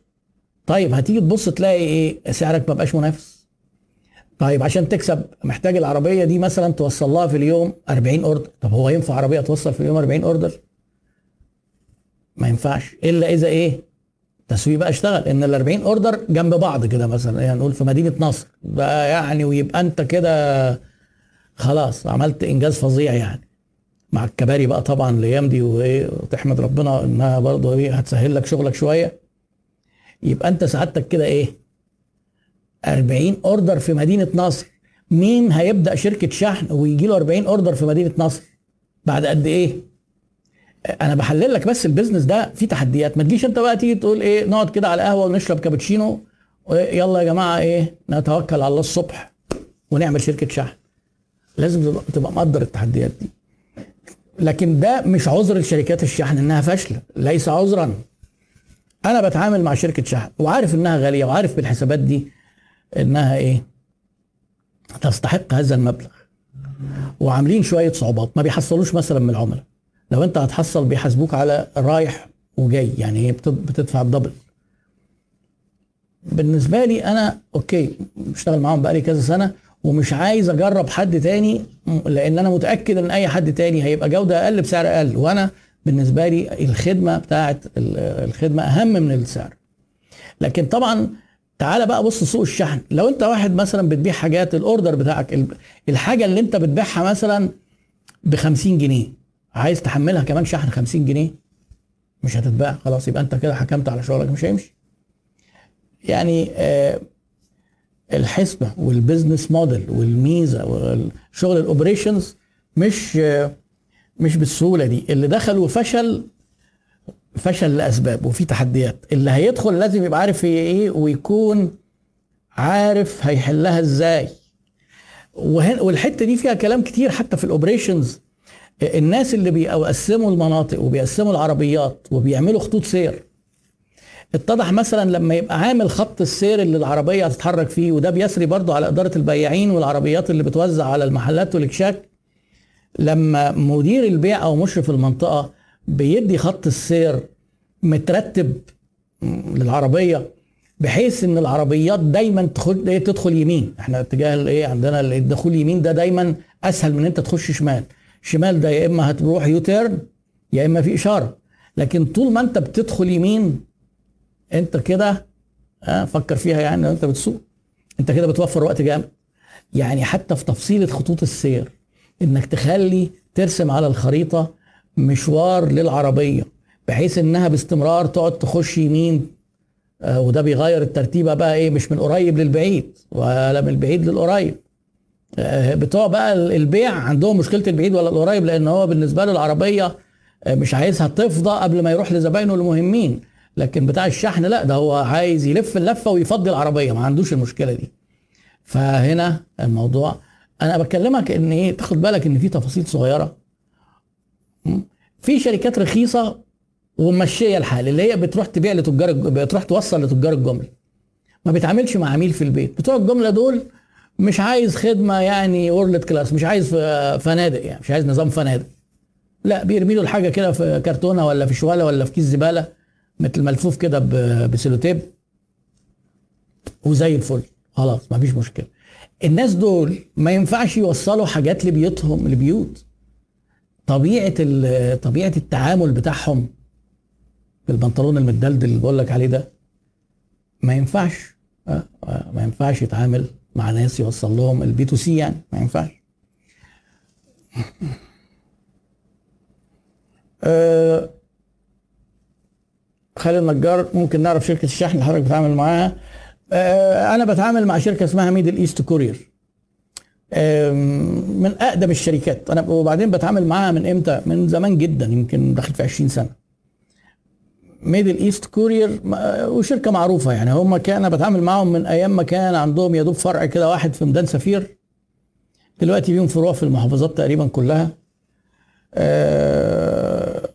طيب هتيجي تبص تلاقي إيه؟ سعرك ما بقاش منافس. طيب عشان تكسب محتاج العربية دي مثلا توصل لها في اليوم 40 order. طب هو ينفع عربية توصل في اليوم 40 order؟ ما ينفعش. إلا إذا إيه؟ التسويق بقى اشتغل. إن ال 40 أوردر جنب بعض كده مثلا. يعني نقول في مدينة نصر. بقى يعني ويبقى أنت كده خلاص عملت إنجاز فظيع يعني. مع الكباري بقى طبعا الأيام دي وإيه وتحمد ربنا إنها برضه إيه هتسهل لك شغلك شوية. يبقى أنت سعادتك كده إيه؟ 40 أوردر في مدينة نصر. مين هيبدأ شركة شحن ويجي له 40 أوردر في مدينة نصر؟ بعد قد إيه؟ أنا بحلل لك بس البيزنس ده فيه تحديات. ما تجيش أنت بقى تيجي تقول إيه نقعد كده على القهوة ونشرب كابتشينو يلا يا جماعة إيه نتوكل على الله الصبح ونعمل شركة شحن. لازم تبقى مقدر التحديات دي. لكن ده مش عذر لشركات الشحن إنها فاشلة ليس عذرا. أنا بتعامل مع شركة شحن وعارف إنها غالية وعارف بالحسابات دي. إنها إيه؟ تستحق هذا المبلغ. وعاملين شوية صعوبات ما بيحصلوش مثلا من العملاء. لو أنت هتحصل بيحاسبوك على رايح وجاي يعني هي بتدفع الدبل بالنسبة لي أنا أوكي بشتغل معاهم بقالي كذا سنة ومش عايز أجرب حد تاني لأن أنا متأكد إن أي حد تاني هيبقى جودة أقل بسعر أقل. وأنا بالنسبة لي الخدمة بتاعت الخدمة أهم من السعر. لكن طبعا تعالى بقى بص سوق الشحن. لو انت واحد مثلا بتبيع حاجات ال order بتاعك الحاجة اللي انت بتبيعها مثلا ب 50 جنيه عايز تحملها كمان شحن 50 جنيه مش هتتباع خلاص يبقى انت كده حكمت على شغلك مش هيمشي. يعني آه الحسبة وال business model والميزة والشغل ال operations مش آه مش بالسهولة دي. اللي دخل وفشل فشل لاسباب وفي تحديات. اللي هيدخل لازم يبقى عارف هي إيه ويكون عارف هيحلها إزاي. والحتة دي فيها كلام كتير حتى في ال operations الناس اللي بيقسموا المناطق وبيقسموا العربيات وبيعملوا خطوط سير. اتضح مثلا لما يبقى عامل خط السير اللي العربية هتتحرك فيه وده بيسري برضه على إدارة البياعين والعربيات اللي بتوزع على المحلات والإكشاك. لما مدير البيع أو مشرف المنطقة بيدي خط السير مترتب للعربية بحيث إن العربيات دايما تدخل إيه تدخل يمين. إحنا اتجاه الايه عندنا الدخول يمين ده دايما أسهل من أنت تخش شمال. شمال ده يا إما هتروح يوتيرن يا إما في إشارة. لكن طول ما أنت بتدخل يمين أنت كده آه فكر فيها يعني أنت بتسوق. أنت كده بتوفر وقت جامد. يعني حتى في تفصيلة خطوط السير إنك تخلي ترسم على الخريطة مشوار للعربية بحيث إنها باستمرار تقعد تخش يمين آه وده بيغير الترتيبة بقى إيه مش من قريب للبعيد ولا من البعيد للقريب. آه بتوع بقى البيع عندهم مشكلة البعيد ولا القريب لأن هو بالنسبة له العربيه آه مش عايزها تفضى قبل ما يروح لزباينه المهمين. لكن بتاع الشحن لا ده هو عايز يلف اللفة ويفضي العربية ما عندوش المشكلة دي. فهنا الموضوع أنا بكلمك إن إيه تاخد بالك إن في تفاصيل صغيرة. في شركات رخيصة وممشيه الحال اللي هي بتروح تبيع لتجار بتروح توصل لتجار الجملة. ما بيتعاملش مع عميل في البيت. بتوع الجملة دول مش عايز خدمة يعني وورلد كلاس مش عايز فنادق يعني مش عايز نظام فنادق. لا بيرمي له الحاجة كده في كرتونة ولا في شوالة ولا في كيس زبالة مثل ملفوف كده بسيلوتيب. وزي الفل. خلاص مفيش مشكلة. الناس دول ما ينفعش يوصلوا حاجات لبيوتهم لبيوت. طبيعة طبيعة التعامل بتاعهم بالبنطلون المدلدل اللي بقول لك عليه ده ما ينفعش ما ينفعش يتعامل مع ناس يوصل لهم ال B to C يعني ما ينفعش. أه خالد النجار ممكن نعرف شركة الشحن اللي حضرتك بتتعامل معاها. أه أنا بتعامل مع شركة اسمها Middle East Courier من أقدم الشركات. أنا وبعدين بتعامل معاها من إمتى؟ من زمان جدا يمكن داخل في 20 سنة. Middle East Courier وشركة معروفة يعني. هم كان بتعامل معاهم من أيام ما كان عندهم يا دوب فرع كده واحد في ميدان سفير. دلوقتي ليهم فروع في المحافظات تقريبا كلها. آه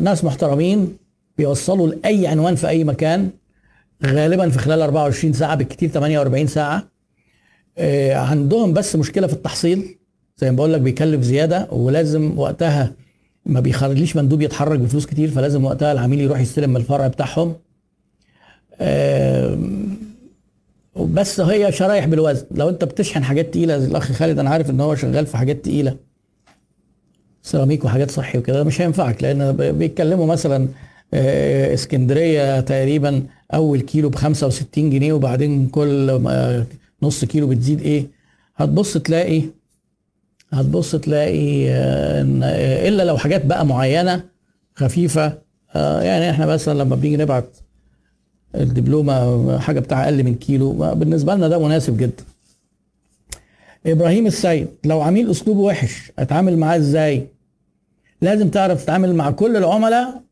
ناس محترمين بيوصلوا لأي عنوان في أي مكان. غالبا في خلال 24 ساعة بالكثير 48 ساعة. عندهم بس مشكلة في التحصيل. زي ما بقول لك بيكلف زيادة ولازم وقتها ما بيخرجليش مندوب يتحرك بفلوس كتير فلازم وقتها العميل يروح يستلم من الفرع بتاعهم. بس هي شرايح بالوزن. لو انت بتشحن حاجات تقيلة زي الأخ خالد أنا عارف إن هو شغال في حاجات تقيلة. سيراميك وحاجات صحي وكده مش هينفعك لأن بيتكلموا مثلا آه، إسكندرية تقريبا أول كيلو ب 65 جنيه وبعدين كل نص كيلو بتزيد إيه؟ هتبص تلاقي هتبص تلاقي آه، آه، إلا لو حاجات بقى معينة خفيفة. يعني إحنا مثلا لما بنيجي نبعت الدبلومة حاجة بتاع أقل من كيلو بالنسبة لنا ده مناسب جدا. إبراهيم السيد لو عميل أسلوبه وحش أتعامل معاه إزاي؟ لازم تعرف تتعامل مع كل العملاء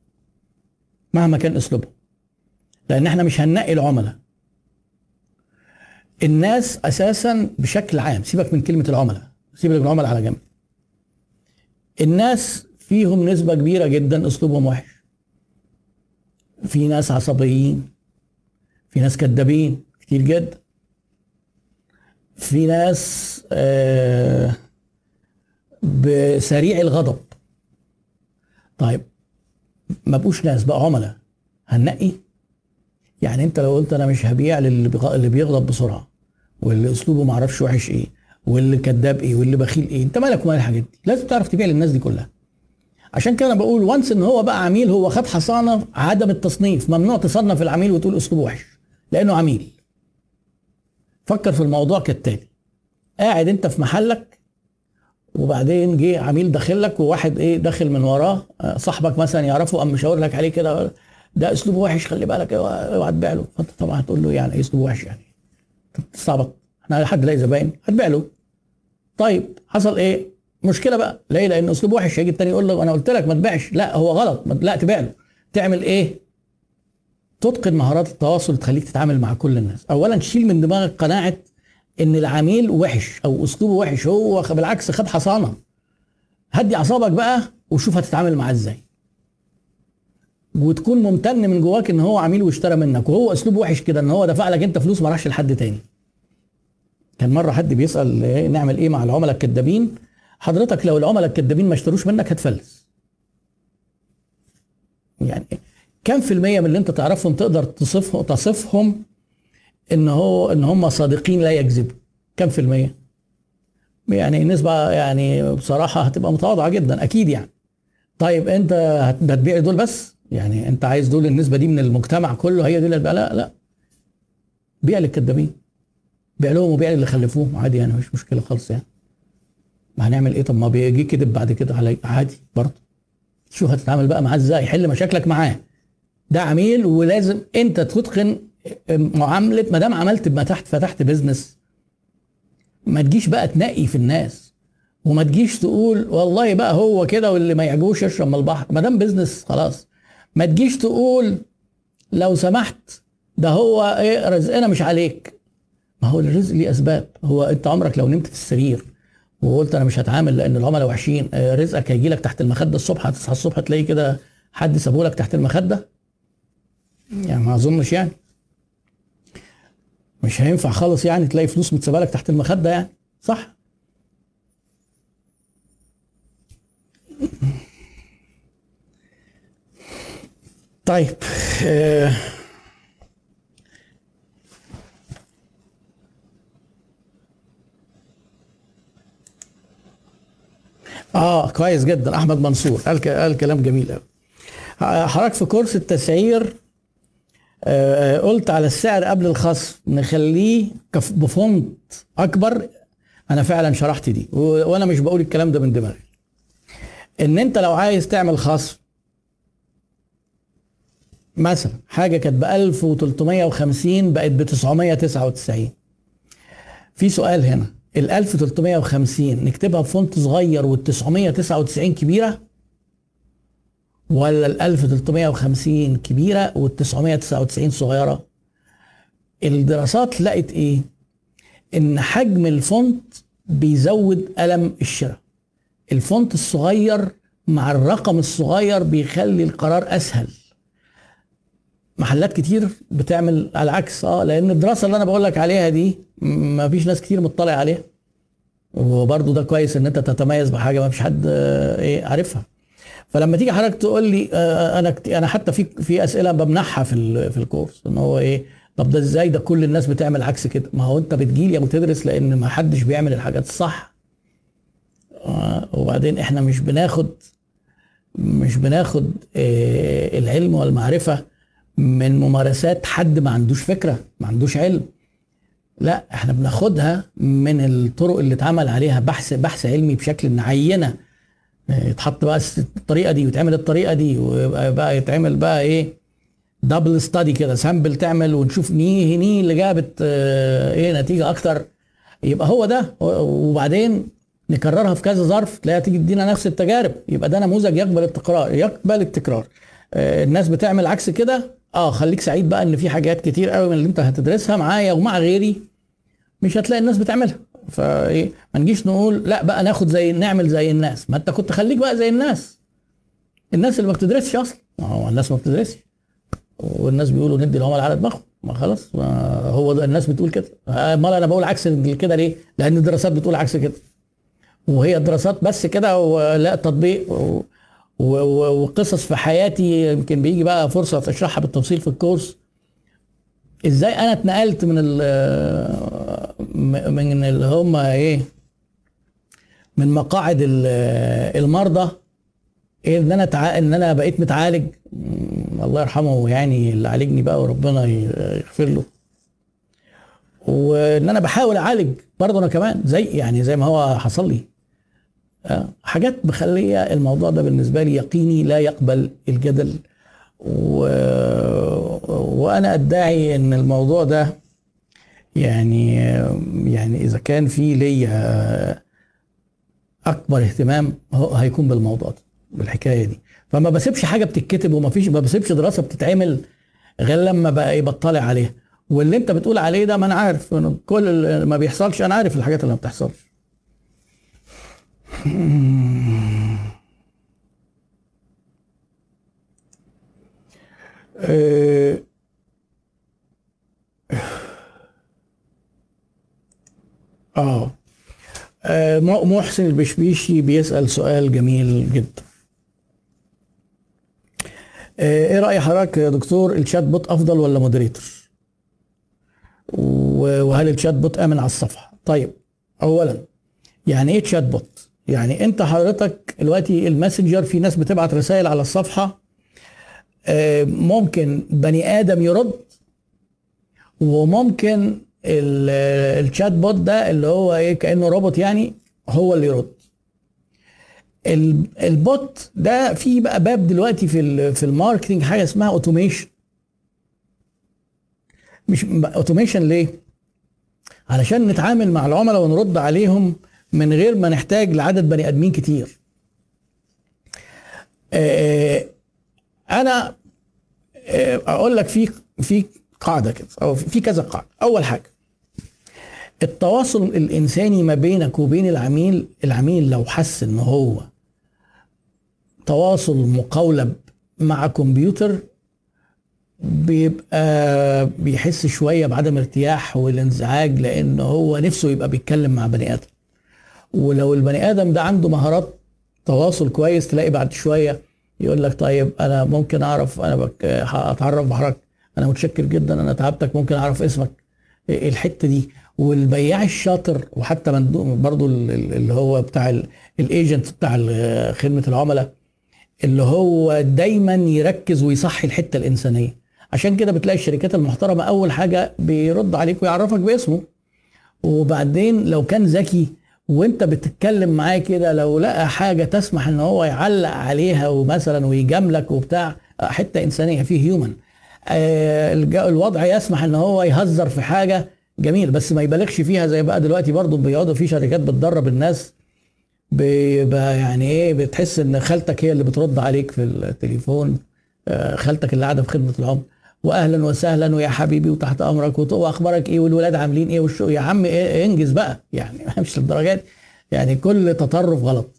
مهما كان أسلوبهم لأن إحنا مش هننقي العملاء. الناس أساسا بشكل عام سيبك من كلمة العملاء سيبك من العملاء على جنب. الناس فيهم نسبة كبيرة جدا أسلوبهم وحش. في ناس عصبيين في ناس كدابين كتير جدا في ناس آه بسريع الغضب. طيب ما بقوش ناس بقى عملاء. هننقي؟ يعني أنت لو قلت أنا مش هبيع للي بيغضب بسرعة. واللي أسلوبه ما أعرفش وحش إيه واللي كذاب إيه واللي بخيل إيه. أنت مالك ومال الحاجات دي؟ لازم تعرف تبيع للناس دي كلها. عشان كده أنا بقول وانس إن هو بقى عميل هو خد حصانة عدم التصنيف ممنوع تصنف العميل وتقول أسلوبه وحش لأنه عميل. فكر في الموضوع كالتالي. قاعد أنت في محلك وبعدين جه عميل داخل لك وواحد إيه داخل من وراه آه، صاحبك مثلا يعرفه قام مشاور لك عليه كده ده أسلوبه وحش خلي بالك اوعى تبيع له. فأنت طبعا هتقول له يعني إيه أسلوبه وحش يعني؟ تستعبط إحنا حد لاقي زباين هتبيع له طيب حصل إيه؟ مشكلة بقى. ليه لأن اسلوبه وحش. هيجي التاني يقول له أنا قلت لك ما تبيعش. لا هو غلط. لا تبيع له. تعمل إيه؟ تتقن مهارات التواصل تخليك تتعامل مع كل الناس. اولا تشيل من دماغك قناعة إن العميل وحش أو أسلوبه وحش. هو بالعكس خد حصانة. هدي أعصابك بقى وشوف هتتعامل معاه إزاي. وتكون ممتن من جواك إن هو عميل واشترى منك وهو أسلوبه وحش كده إن هو دفع لك أنت فلوس ما راحش لحد تاني. كان مرة حد بيسأل إيه نعمل إيه مع العملاء الكذابين حضرتك لو العملاء الكذابين ما اشتروش منك هتفلس. يعني كم في المية من اللي أنت تعرفهم تقدر تصفهم تصفهم إن هو إن هم صادقين لا يكذبوا؟ كم في المية؟ يعني نسبة يعني بصراحة هتبقى متواضعة جدا أكيد يعني. طيب أنت هتبيع دول بس؟ يعني انت عايز دول النسبة دي من المجتمع كله هي دي اللي لا لا. بيع للكدابين. بيع لهم وبيع اللي خلفوهم. عادي يعني مش مشكلة خالص يعني. ما هنعمل إيه؟ طب ما بيجي كذب بعد كده علي عادي برضه. شوف هتتعامل بقى معاه إزاي. حل مشاكلك معاه. ده عميل ولازم أنت تتقن معاملة ما دام عملت ما تحت فتحت business ما تجيش بقى تنقي في الناس. وما تجيش تقول والله بقى هو كده واللي ما يعجبوش يشرب من البحر. ما دام business خلاص. ما تجيش تقول لو سمحت ده هو إيه رزقنا مش عليك. ما هو الرزق ليه أسباب. هو أنت عمرك لو نمت في السرير وقلت أنا مش هتعامل لأن العملاء وحشين آه، رزقك هيجي لك تحت المخدة الصبح هتصحى الصبح تلاقي كده حد سابه لك تحت المخدة؟ يعني ما أظنش يعني. مش هينفع خالص يعني تلاقي فلوس متسابة لك تحت المخدة يعني صح؟ طيب آه آه كويس جدا. أحمد منصور قال قال كلام جميل قوي حضرتك في كورس التسعير آه، قلت على السعر قبل الخصم نخليه بفونت أكبر. أنا فعلا شرحت دي وأنا مش بقول الكلام ده من دماغي. إن أنت لو عايز تعمل خصم مثلا حاجة كانت ب 1350 بقت ب 999 في سؤال هنا ال 1350 نكتبها بفونت صغير وال 999 كبيرة؟ ولا ال 1350 كبيرة وال 999 صغيرة؟ الدراسات لقت إيه؟ إن حجم الفونت بيزود ألم الشراء. الفونت الصغير مع الرقم الصغير بيخلي القرار أسهل. محلات كتير بتعمل على العكس. آه لأن الدراسة اللي أنا بقول لك عليها دي ما فيش ناس كتير مطلع عليها. وبرضه ده كويس إن أنت تتميز بحاجة ما فيش حد آه، إيه عارفها. فلما تيجي حضرتك تقول لي آه، أنا أنا حتى في في أسئلة بمنحها في في الكورس إن هو إيه طب ده إزاي ده كل الناس بتعمل عكس كده؟ ما هو أنت بتجيلي وتدرس لأن ما حدش بيعمل الحاجات الصح. آه، وبعدين إحنا مش بناخد مش بناخد آه، العلم والمعرفة من ممارسات حد ما عندوش فكرة ما عندوش علم. لا إحنا بناخدها من الطرق اللي اتعمل عليها بحث بحث علمي بشكل عينه يتحط بقى الطريقة دي ويتعمل الطريقة دي ويبقى بقى يتعمل بقى إيه pilot study كده sample تعمل ونشوف ني ني اللي جابت آه، إيه نتيجة أكتر. يبقى هو ده وبعدين نكررها في كذا ظرف تلاقيها تيجي تدينا نفس التجارب. يبقى ده نموذج يقبل التكرار يقبل التكرار. آه، الناس بتعمل عكس كده آه خليك سعيد بقى إن في حاجات كتير قوي من اللي أنت هتدرسها معايا ومع غيري مش هتلاقي الناس بتعملها. فإيه ما نجيش نقول لا بقى ناخد زي نعمل زي الناس. ما أنت كنت خليك بقى زي الناس. الناس اللي ما بتدرسش أصلا. هو الناس ما بتدرسش. والناس بيقولوا ندي العملاء على دماغهم. ما خلاص ما هو ده الناس بتقول كده. امال أنا بقول عكس كده ليه؟ لأن الدراسات بتقول عكس كده. وهي الدراسات بس كده ولا تطبيق. وقصص في حياتي يمكن بيجي بقى فرصة أشرحها بالتفصيل في الكورس. إزاي أنا اتنقلت من ال من اللي هم إيه من مقاعد المرضى إن أنا تع... إن أنا بقيت متعالج. الله يرحمه يعني اللي عالجني بقى وربنا يغفر له. وإن أنا بحاول أعالج برضه أنا كمان زي يعني زي ما هو حصل لي. حاجات مخلية الموضوع ده بالنسبة لي يقيني لا يقبل الجدل. و... وأنا أدعي إن الموضوع ده يعني يعني إذا كان في ليا أكبر اهتمام هيكون بالموضوع ده بالحكاية دي. فما بسيبش حاجة بتتكتب وما فيش ما بسيبش دراسة بتتعمل غير لما بقى بطلع عليها. واللي أنت بتقول عليه ده ما أنا عارف كل ما بيحصلش أنا عارف الحاجات اللي ما بتحصلش. آه, آه. محسن البشبيشي بيسأل سؤال جميل جدا. آه، إيه رأي حضرتك يا دكتور؟ ال chatbot أفضل ولا moderator؟ وهل ال chatbot آمن على الصفحة؟ طيب اولا يعني إيه chatbot؟ يعني انت حضرتك دلوقتي ال Messenger في ناس بتبعت رسائل على الصفحة آه، ممكن بني آدم يرد وممكن ال chatbot ده اللي هو إيه كأنه روبوت يعني هو اللي يرد. ال bot ده في بقى باب دلوقتي في في ال marketing حاجة اسمها automation مش automation ليه؟ علشان نتعامل مع العملاء ونرد عليهم من غير ما نحتاج لعدد بني آدمين كتير. آه، أنا آه، أقول لك في في قاعدة كده أو في كذا قاعدة. أول حاجة التواصل الإنساني ما بينك وبين العميل العميل لو حس إن هو تواصل مقولب مع كمبيوتر بيبقى بيحس شوية بعدم ارتياح والانزعاج لأن هو نفسه يبقى بيتكلم مع بني آدم. ولو البني آدم ده عنده مهارات تواصل كويس تلاقي بعد شوية يقول لك طيب أنا ممكن أعرف أنا بك اتعرف بحضرتك أنا متشكر جدا أنا تعبتك ممكن أعرف اسمك. الحتة دي. والبياع الشاطر وحتى برضو اللي هو بتاع الايجنت بتاع خدمة العملاء اللي هو دايما يركز ويصحي الحتة الإنسانية. عشان كده بتلاقي الشركات المحترمة أول حاجة بيرد عليك ويعرفك باسمه. وبعدين لو كان ذكي وانت بتتكلم معاه كده لو لقى حاجة تسمح إن هو يعلق عليها ومثلا ويجاملك وبتاع حتة إنسانية فيه هيومن آه الوضع يسمح إن هو يهزر في حاجة. جميل بس ما يبالغش فيها زي بقى دلوقتي برضه بيقعدوا في شركات بتدرب الناس. بيبقى يعني إيه بتحس إن خالتك هي اللي بترد عليك في التليفون. آه خالتك اللي قاعدة في خدمة العمر. واهلا وسهلا ويا حبيبي وتحت أمرك وأخبارك إيه والولاد عاملين إيه والشو يا عم إيه إنجز بقى. يعني مش للدرجات يعني كل تطرف غلط.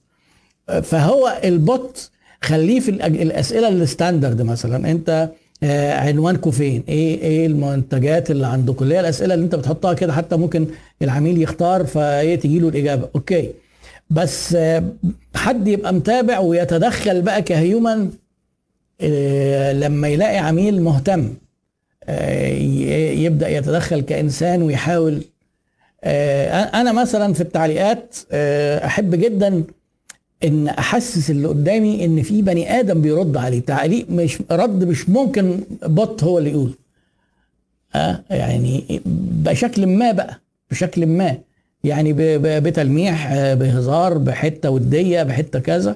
فهو ال bot خليه في الأسئلة ال standard مثلا. أنت آه، عنوانكم فين؟ إيه إيه المنتجات اللي عندكم اللي هي الأسئلة اللي أنت بتحطها كده. حتى ممكن العميل يختار فإيه تجي له الإجابة. okay. بس آه، حد يبقى متابع ويتدخل بقى ك human لما يلاقي عميل مهتم آه، يبدأ يتدخل كإنسان ويحاول آه، أنا مثلا في التعليقات آه، أحب جدا إن أحسس اللي قدامي إن في بني آدم بيرد عليه. تعليق مش رد مش ممكن بط هو اللي يقول آه يعني بشكل ما بقى بشكل ما. يعني بتلميح آه، بهزار بحتة ودية بحتة كذا.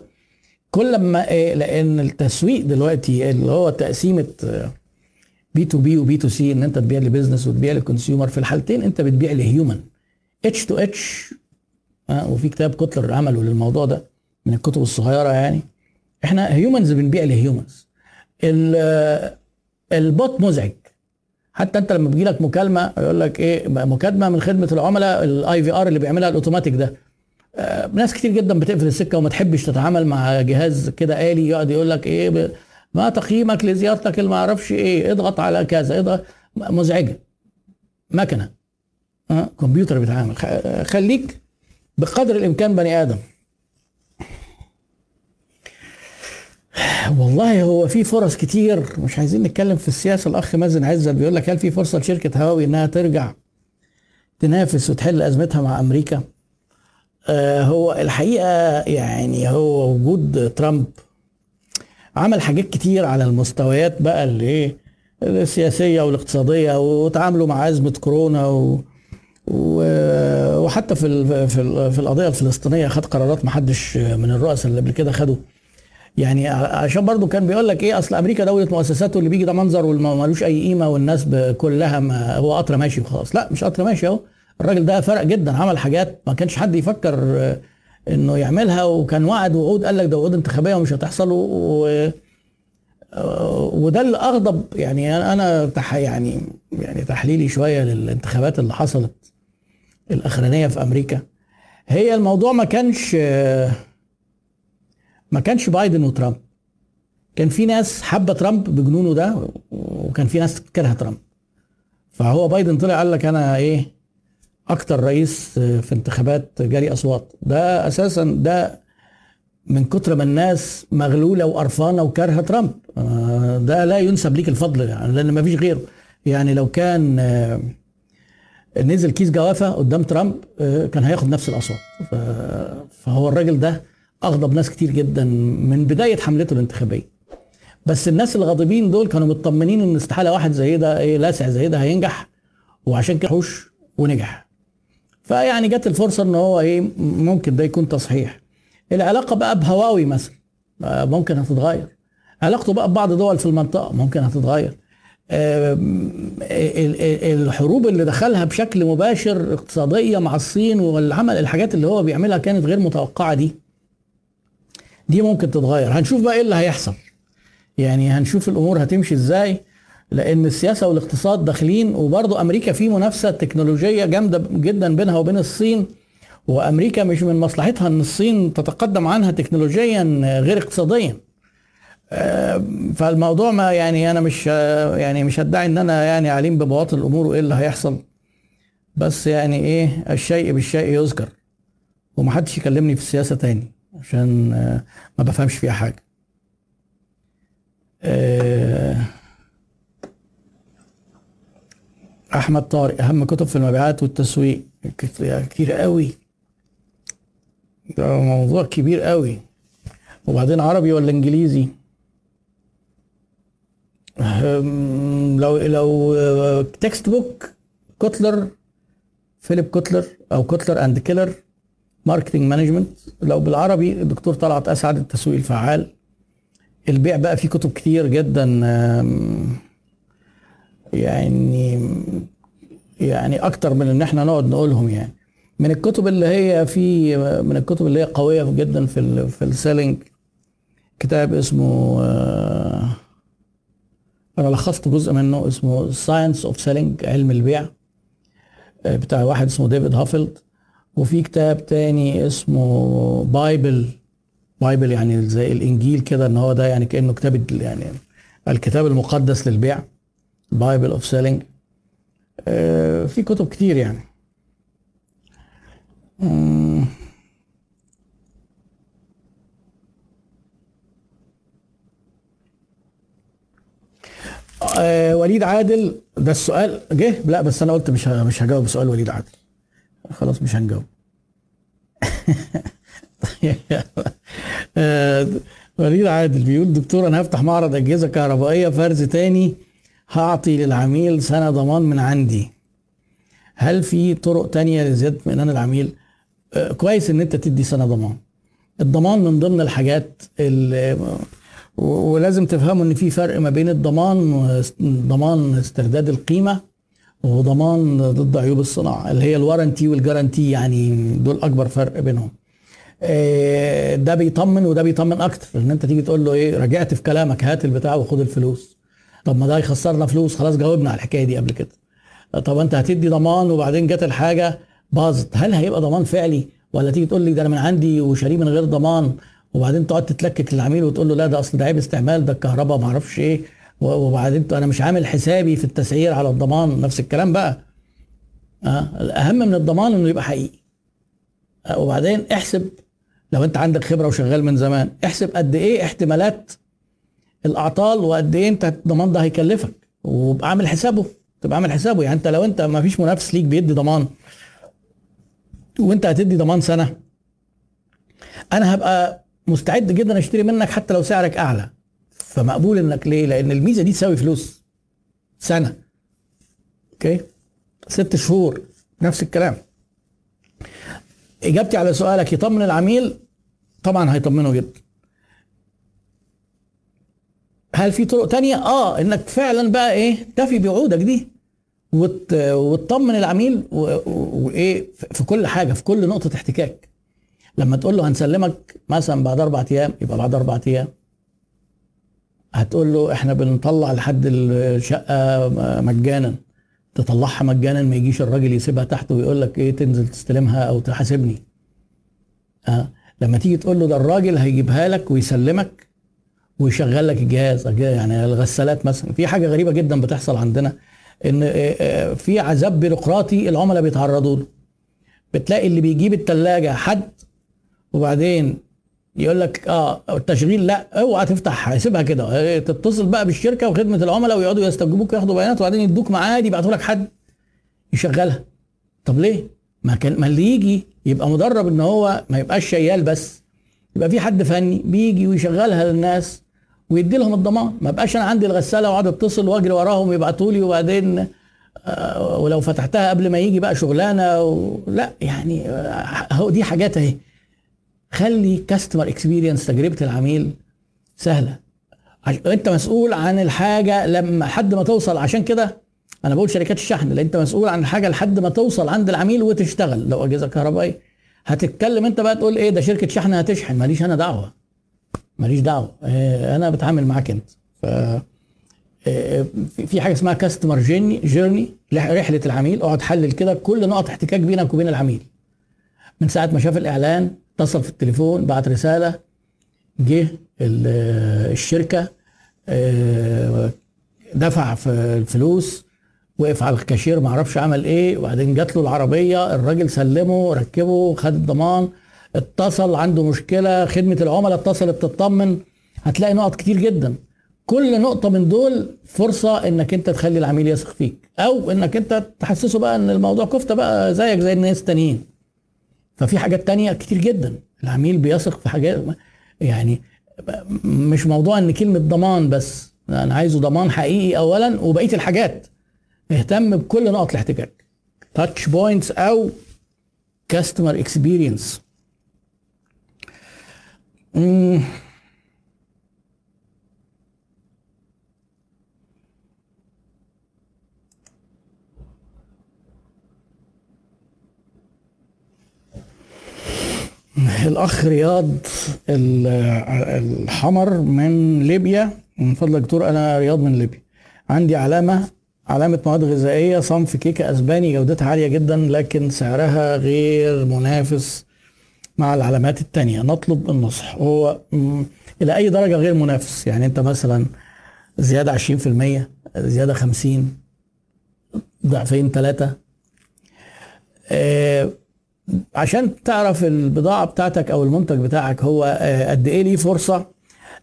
كل ما إيه لأن التسويق دلوقتي اللي هو تقسيمة B to B و B to C إن أنت تبيع ل business وتبيع ل consumer في الحالتين أنت بتبيع ل human H to H وفي كتاب كوتلر عمله للموضوع ده من الكتب الصغيرة يعني. إحنا humans بنبيع ل humans ال bot مزعج. حتى أنت لما بيجي لك مكالمة يقول لك إيه مكالمة من خدمة العملاء ال IVR اللي بيعملها الأوتوماتيك ده. آه، ناس كتير جدا بتقفل السكة وما تحبش تتعامل مع جهاز كده آلي يقعد يقول لك إيه ما تقييمك لزيارتك اللي ما أعرفش إيه اضغط على كذا اضغط مزعجة مكنة آه، كمبيوتر بيتعامل. خليك بقدر الإمكان بني آدم. والله هو في فرص كتير مش عايزين نتكلم في السياسة. الأخ مازن عزت بيقول لك هل في فرصة لشركة هواوي إنها ترجع تنافس وتحل أزمتها مع أمريكا؟ آه هو الحقيقة يعني هو وجود ترامب عمل حاجات كتير على المستويات بقى اللي إيه السياسية والاقتصادية وتعاملوا مع أزمة كورونا و وحتى في في ال في القضية الفلسطينية خد قرارات ما حدش من الرؤساء اللي قبل كده خدوا يعني عشان برضو كان بيقول لك إيه أصل أمريكا دولة مؤسسات واللي بيجي ده منظر ومالوش أي قيمة والناس كلها ما هو قطر ماشي وخلاص. لا مش قطر ماشي أهو. الراجل ده فرق جدا عمل حاجات ما كانش حد يفكر آه، إنه يعملها وكان وعد وعود قال لك ده وعود انتخابية ومش هتحصل و... آه، وده اللي أغضب. يعني أنا تح يعني يعني تحليلي شوية للانتخابات اللي حصلت الأخرانية في أمريكا. هي الموضوع ما كانش آه، ما كانش بايدن وترامب. كان في ناس حابة ترامب بجنونه ده وكان في ناس كارهة ترامب. فهو بايدن طلع قال لك أنا إيه أكتر رئيس في انتخابات جالي اصوات ده أساسا ده من كتر ما الناس مغلولة وقرفانة وكارهة ترامب. آه، ده لا ينسب ليك الفضل يعني لأن ما فيش غيره. يعني لو كان آه، نزل كيس جوافة قدام ترامب آه، كان هياخد نفس الأصوات. فهو الراجل ده أغضب ناس كتير جدا من بداية حملته الانتخابية. بس الناس الغاضبين دول كانوا مطمنين إن استحالة واحد زي ده إيه لاسع زي ده هينجح وعشان كده ونجح. فيعني جت الفرصة إن هو إيه ممكن ده يكون تصحيح. العلاقة بقى بهواوي مثلا آه، ممكن هتتغير. علاقته بقى ببعض دول في المنطقة ممكن هتتغير. ال- الحروب اللي دخلها بشكل مباشر اقتصادية مع الصين والعمل الحاجات اللي هو بيعملها كانت غير متوقعة دي. دي ممكن تتغير. هنشوف بقى إيه اللي هيحصل. يعني هنشوف الأمور هتمشي إزاي. لأن السياسة والاقتصاد داخلين وبرضه أمريكا في منافسة تكنولوجية جامدة جدا بينها وبين الصين وأمريكا مش من مصلحتها إن الصين تتقدم عنها تكنولوجيا غير اقتصاديا. آه، فالموضوع ما يعني أنا مش آه، يعني مش هدعي إن أنا يعني عليم ببواطن الأمور وإيه اللي هيحصل. بس يعني إيه الشيء بالشيء يذكر ومحدش يكلمني في السياسة تاني عشان آه، ما بفهمش فيها حاجة آه، أحمد طارق أهم كتب في المبيعات والتسويق. كت- كتير قوي. ده موضوع كبير قوي. وبعدين عربي ولا إنجليزي؟ لو لو textbook كوتلر فيليب كوتلر أو كوتلر and كيلر marketing management لو بالعربي الدكتور طلعت أسعد التسويق الفعال. البيع بقى فيه كتب كتير جدا يعني يعني أكتر من إن إحنا نقعد نقولهم يعني. من الكتب اللي هي في من الكتب اللي هي قوية جدا في ال في ال selling كتاب اسمه آه، أنا لخصت جزء منه اسمه Science of Selling علم البيع آه، بتاع واحد اسمه ديفيد هافيلد وفي كتاب تاني اسمه Bible Bible يعني زي الإنجيل كده إن هو ده يعني كأنه كتاب يعني الكتاب المقدس للبيع. Bible of Selling في كتب كتير يعني. آه وليد عادل ده السؤال جه؟ لا بس أنا قلت مش مش هجاوب سؤال وليد عادل. خلاص مش هنجاوب. آه، وليد عادل بيقول دكتور أنا هفتح معرض أجهزة كهربائية فرز تاني هعطي للعميل سنة ضمان من عندي. هل في طرق تانية لزيادة اطمئنان العميل؟ آه، كويس إن أنت تدي سنة ضمان. الضمان من ضمن الحاجات ولازم تفهموا إن في فرق ما بين الضمان ضمان استرداد القيمة وضمان ضد عيوب الصناعة اللي هي الوارنتي والجارانتي يعني دول أكبر فرق بينهم. آه، ده بيطمن وده بيطمن أكتر إن أنت تيجي تقول له إيه رجعت في كلامك هات البتاع وخد الفلوس. طب ما ده هيخسرنا فلوس. خلاص جاوبنا على الحكاية دي قبل كده. طب انت هتدي ضمان وبعدين جت الحاجة باظت. هل هيبقى ضمان فعلي؟ ولا تيجي تقول لي ده أنا من عندي وشاريه من غير ضمان؟ وبعدين تقعد تتلكك للعميل وتقول له لا ده اصل ده عيب استعمال ده الكهرباء ما أعرفش إيه. وبعدين أنا مش عامل حسابي في التسعير على الضمان. نفس الكلام بقى. آه الأهم من الضمان إنه يبقى حقيقي. آه وبعدين احسب. لو انت عندك خبرة وشغال من زمان احسب قد إيه احتمالات الأعطال وقد إيه أنت الضمان ده هيكلفك وابقى عامل حسابه تبقى عامل حسابه. يعني أنت لو أنت ما فيش منافس ليك بيدي ضمان وأنت هتدي ضمان سنة أنا هبقى مستعد جدا أشتري منك حتى لو سعرك أعلى. فمقبول إنك ليه؟ لأن الميزة دي تساوي فلوس. سنة. أوكي؟ ست شهور. نفس الكلام. إجابتي على سؤالك يطمن العميل؟ طبعا هيطمنه جدا. هل في طرق تانية؟ آه إنك فعلا بقى إيه تفي بوعودك دي وت... وتطمن العميل وإيه في كل حاجة في كل نقطة احتكاك. لما تقول له هنسلمك مثلا بعد أربع أيام يبقى بعد أربع أيام. هتقول له إحنا بنطلع لحد الشقة مجانا. تطلعها مجانا ما يجيش الراجل يسيبها تحت ويقول لك إيه تنزل تستلمها أو تحاسبني. آه لما تيجي تقول له ده الراجل هيجيبها لك ويسلمك ويشغل لك الجهاز يعني الغسالات مثلا. في حاجة غريبة جدا بتحصل عندنا إن آه، آه، في عذاب بيروقراطي العملاء بيتعرضوا له. بتلاقي اللي بيجيب الثلاجه حد وبعدين يقول لك آه التشغيل لا اوعى تفتح سيبها كده. آه، تتصل بقى بالشركة وخدمة العملاء ويقعدوا يستجيبوك وياخدوا بيانات وبعدين يدوك ميعاد يبعتوا لك حد يشغلها. طب ليه؟ ما كان ما اللي يجي يبقى مدرب إن هو ما يبقاش شيال بس. يبقى في حد فني بيجي ويشغلها للناس. ويدي لهم الضمان ما بقاش أنا عندي الغسالة وأقعد أتصل وأجري وراهم يبعتوا لي وبعدين آه، ولو فتحتها قبل ما يجي بقى شغلانة و... لا يعني آه، دي حاجات أهي. خلي كاستمر اكسبيرينس تجربة العميل سهلة. أنت مسؤول عن الحاجة لما لحد ما توصل. عشان كده أنا بقول شركات الشحن لأن أنت مسؤول عن الحاجة لحد ما توصل عند العميل وتشتغل. لو أجهزة كهربائية. هتتكلم أنت بقى تقول إيه؟ ده شركة شحن هتشحن. ماليش أنا دعوة. ماليش دعوة. آه، أنا بتعامل معاك أنت. ف آه، في- حاجة اسمها كاستمر جيرني جيرني رحلة العميل. أقعد حلل كده كل نقط احتكاك بينك وبين العميل. من ساعة ما شاف الإعلان اتصل في التليفون بعت رسالة جه ال- الشركة آه، دفع في الفلوس وقف على الكاشير ما أعرفش عمل إيه. وبعدين جات له العربية الراجل سلمه ركبه خد الضمان. اتصل عنده مشكلة خدمة العملاء اتصلت تطمن. هتلاقي نقط كتير جدا. كل نقطة من دول فرصة إنك أنت تخلي العميل يثق فيك أو إنك أنت تحسسه بقى إن الموضوع كفتة بقى زيك زي الناس التانيين. ففي حاجات تانية كتير جدا. العميل بيثق في حاجات يعني مش موضوع إن كلمة ضمان بس. أنا عايزه ضمان حقيقي اولا وبقية الحاجات. اهتم بكل نقط الاحتكاك touch points أو customer experience الأخ رياض ال- الحمر من ليبيا. من فضلك دكتور أنا رياض من ليبيا. عندي علامة علامة مواد غذائية صنف كيكة أسباني جودتها عالية جدا لكن سعرها غير منافس. مع العلامات التانية نطلب النصح. هو م، إلى أي درجة غير منافس؟ يعني أنت مثلا زيادة 20% زيادة 50 ضعفين ثلاثة آه، عشان تعرف البضاعة بتاعتك أو المنتج بتاعك هو آه، قد إيه ليه فرصة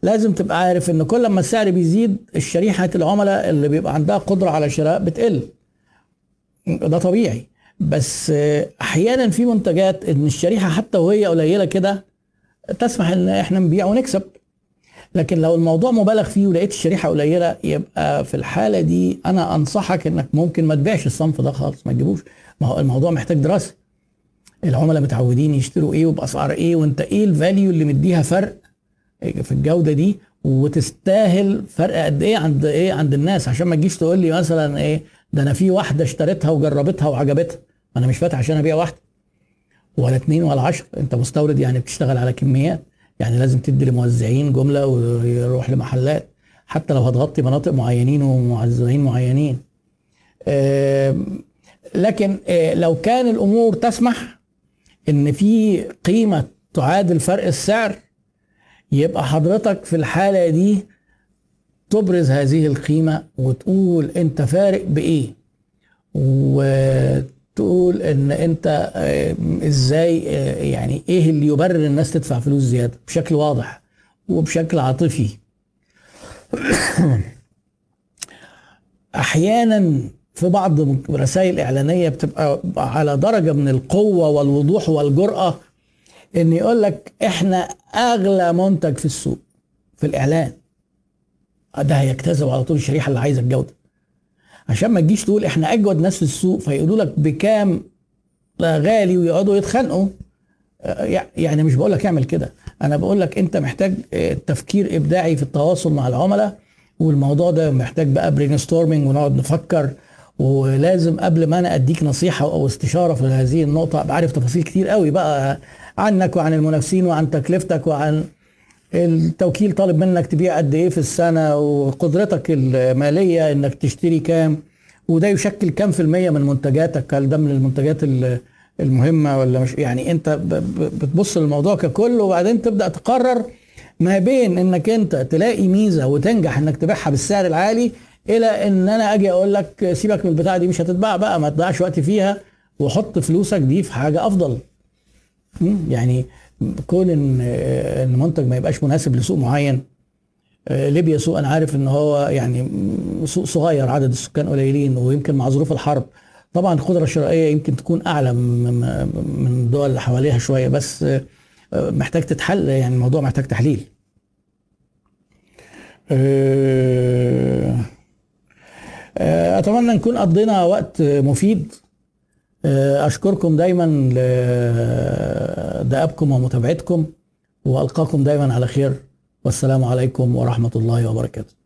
لازم تبقى عارف إن كل ما السعر بيزيد الشريحة العملاء اللي بيبقى عندها قدرة على شراء بتقل. ده طبيعي. بس أحيانا في منتجات ان الشريحة حتى وهي قليلة كده تسمح ان إحنا نبيع ونكسب. لكن لو الموضوع مبالغ فيه ولقيت الشريحة قليلة يبقى في الحالة دي أنا انصحك انك ممكن ما تبيعش الصنف ده خالص ما تجيبوش. ما هو الموضوع محتاج دراسة. العملاء متعودين يشتروا إيه وبأسعار إيه وانت إيه الفاليو اللي مديها فرق في الجودة دي وتستاهل فرق قد إيه عند إيه عند الناس. عشان ما تجيش تقول لي مثلا إيه ده أنا في واحدة اشتريتها وجربتها وعجبتها. أنا مش فاتح عشان ابيع واحدة. ولا اتنين ولا عشرة انت مستورد يعني بتشتغل على كميات. يعني لازم تدي لموزعين جملة ويروح لمحلات. حتى لو هتغطي مناطق معينين وموزعين معينين. لكن لو كان الأمور تسمح إن في قيمة تعادل فرق السعر يبقى حضرتك في الحالة دي تبرز هذه القيمة وتقول أنت فارق بإيه. وتقول إن أنت إزاي يعني إيه اللي يبرر الناس تدفع فلوس زيادة؟ بشكل واضح وبشكل عاطفي. أحيانا في بعض الرسائل الإعلانية بتبقى على درجة من القوة والوضوح والجرأة إن يقول لك إحنا أغلى منتج في السوق في الإعلان. ده هيجتذب على طول الشريحة اللي عايزة الجودة. عشان ما تجيش تقول إحنا أجود ناس في السوق فيقولوا لك بكام غالي ويقعدوا يتخانقوا. يعني مش بقول لك اعمل كده. أنا بقول لك أنت محتاج تفكير إبداعي في التواصل مع العملاء والموضوع ده محتاج بقى brainstorming ونقعد نفكر. ولازم قبل ما أنا أديك نصيحة أو استشارة في هذه النقطة ابقى عارف تفاصيل كتير قوي بقى عنك وعن المنافسين وعن تكلفتك وعن التوكيل طالب منك تبيع قد إيه في السنة وقدرتك المالية إنك تشتري كام وده يشكل كام في المية من منتجاتك؟ هل ده من المنتجات المهمة ولا مش؟ يعني أنت بتبص للموضوع ككل وبعدين تبدأ تقرر ما بين إنك أنت تلاقي ميزة وتنجح إنك تبيعها بالسعر العالي إلى إن أنا أجي أقول لك سيبك من البتاعة دي مش هتتباع بقى ما تضيعش وقت فيها وحط فلوسك دي في حاجة أفضل. يعني كون إن إن منتج ما يبقاش مناسب لسوق معين ليبيا سوق أنا عارف إن هو يعني سوق صغير عدد السكان قليلين ويمكن مع ظروف الحرب. طبعا القدرة الشرائية يمكن تكون أعلى من الدول اللي حواليها شوية بس محتاج تتحل يعني الموضوع محتاج تحليل. أتمنى نكون قضينا وقت مفيد. أشكركم دايما لدأبكم ومتابعتكم وألقاكم دايما على خير. والسلام عليكم ورحمة الله وبركاته.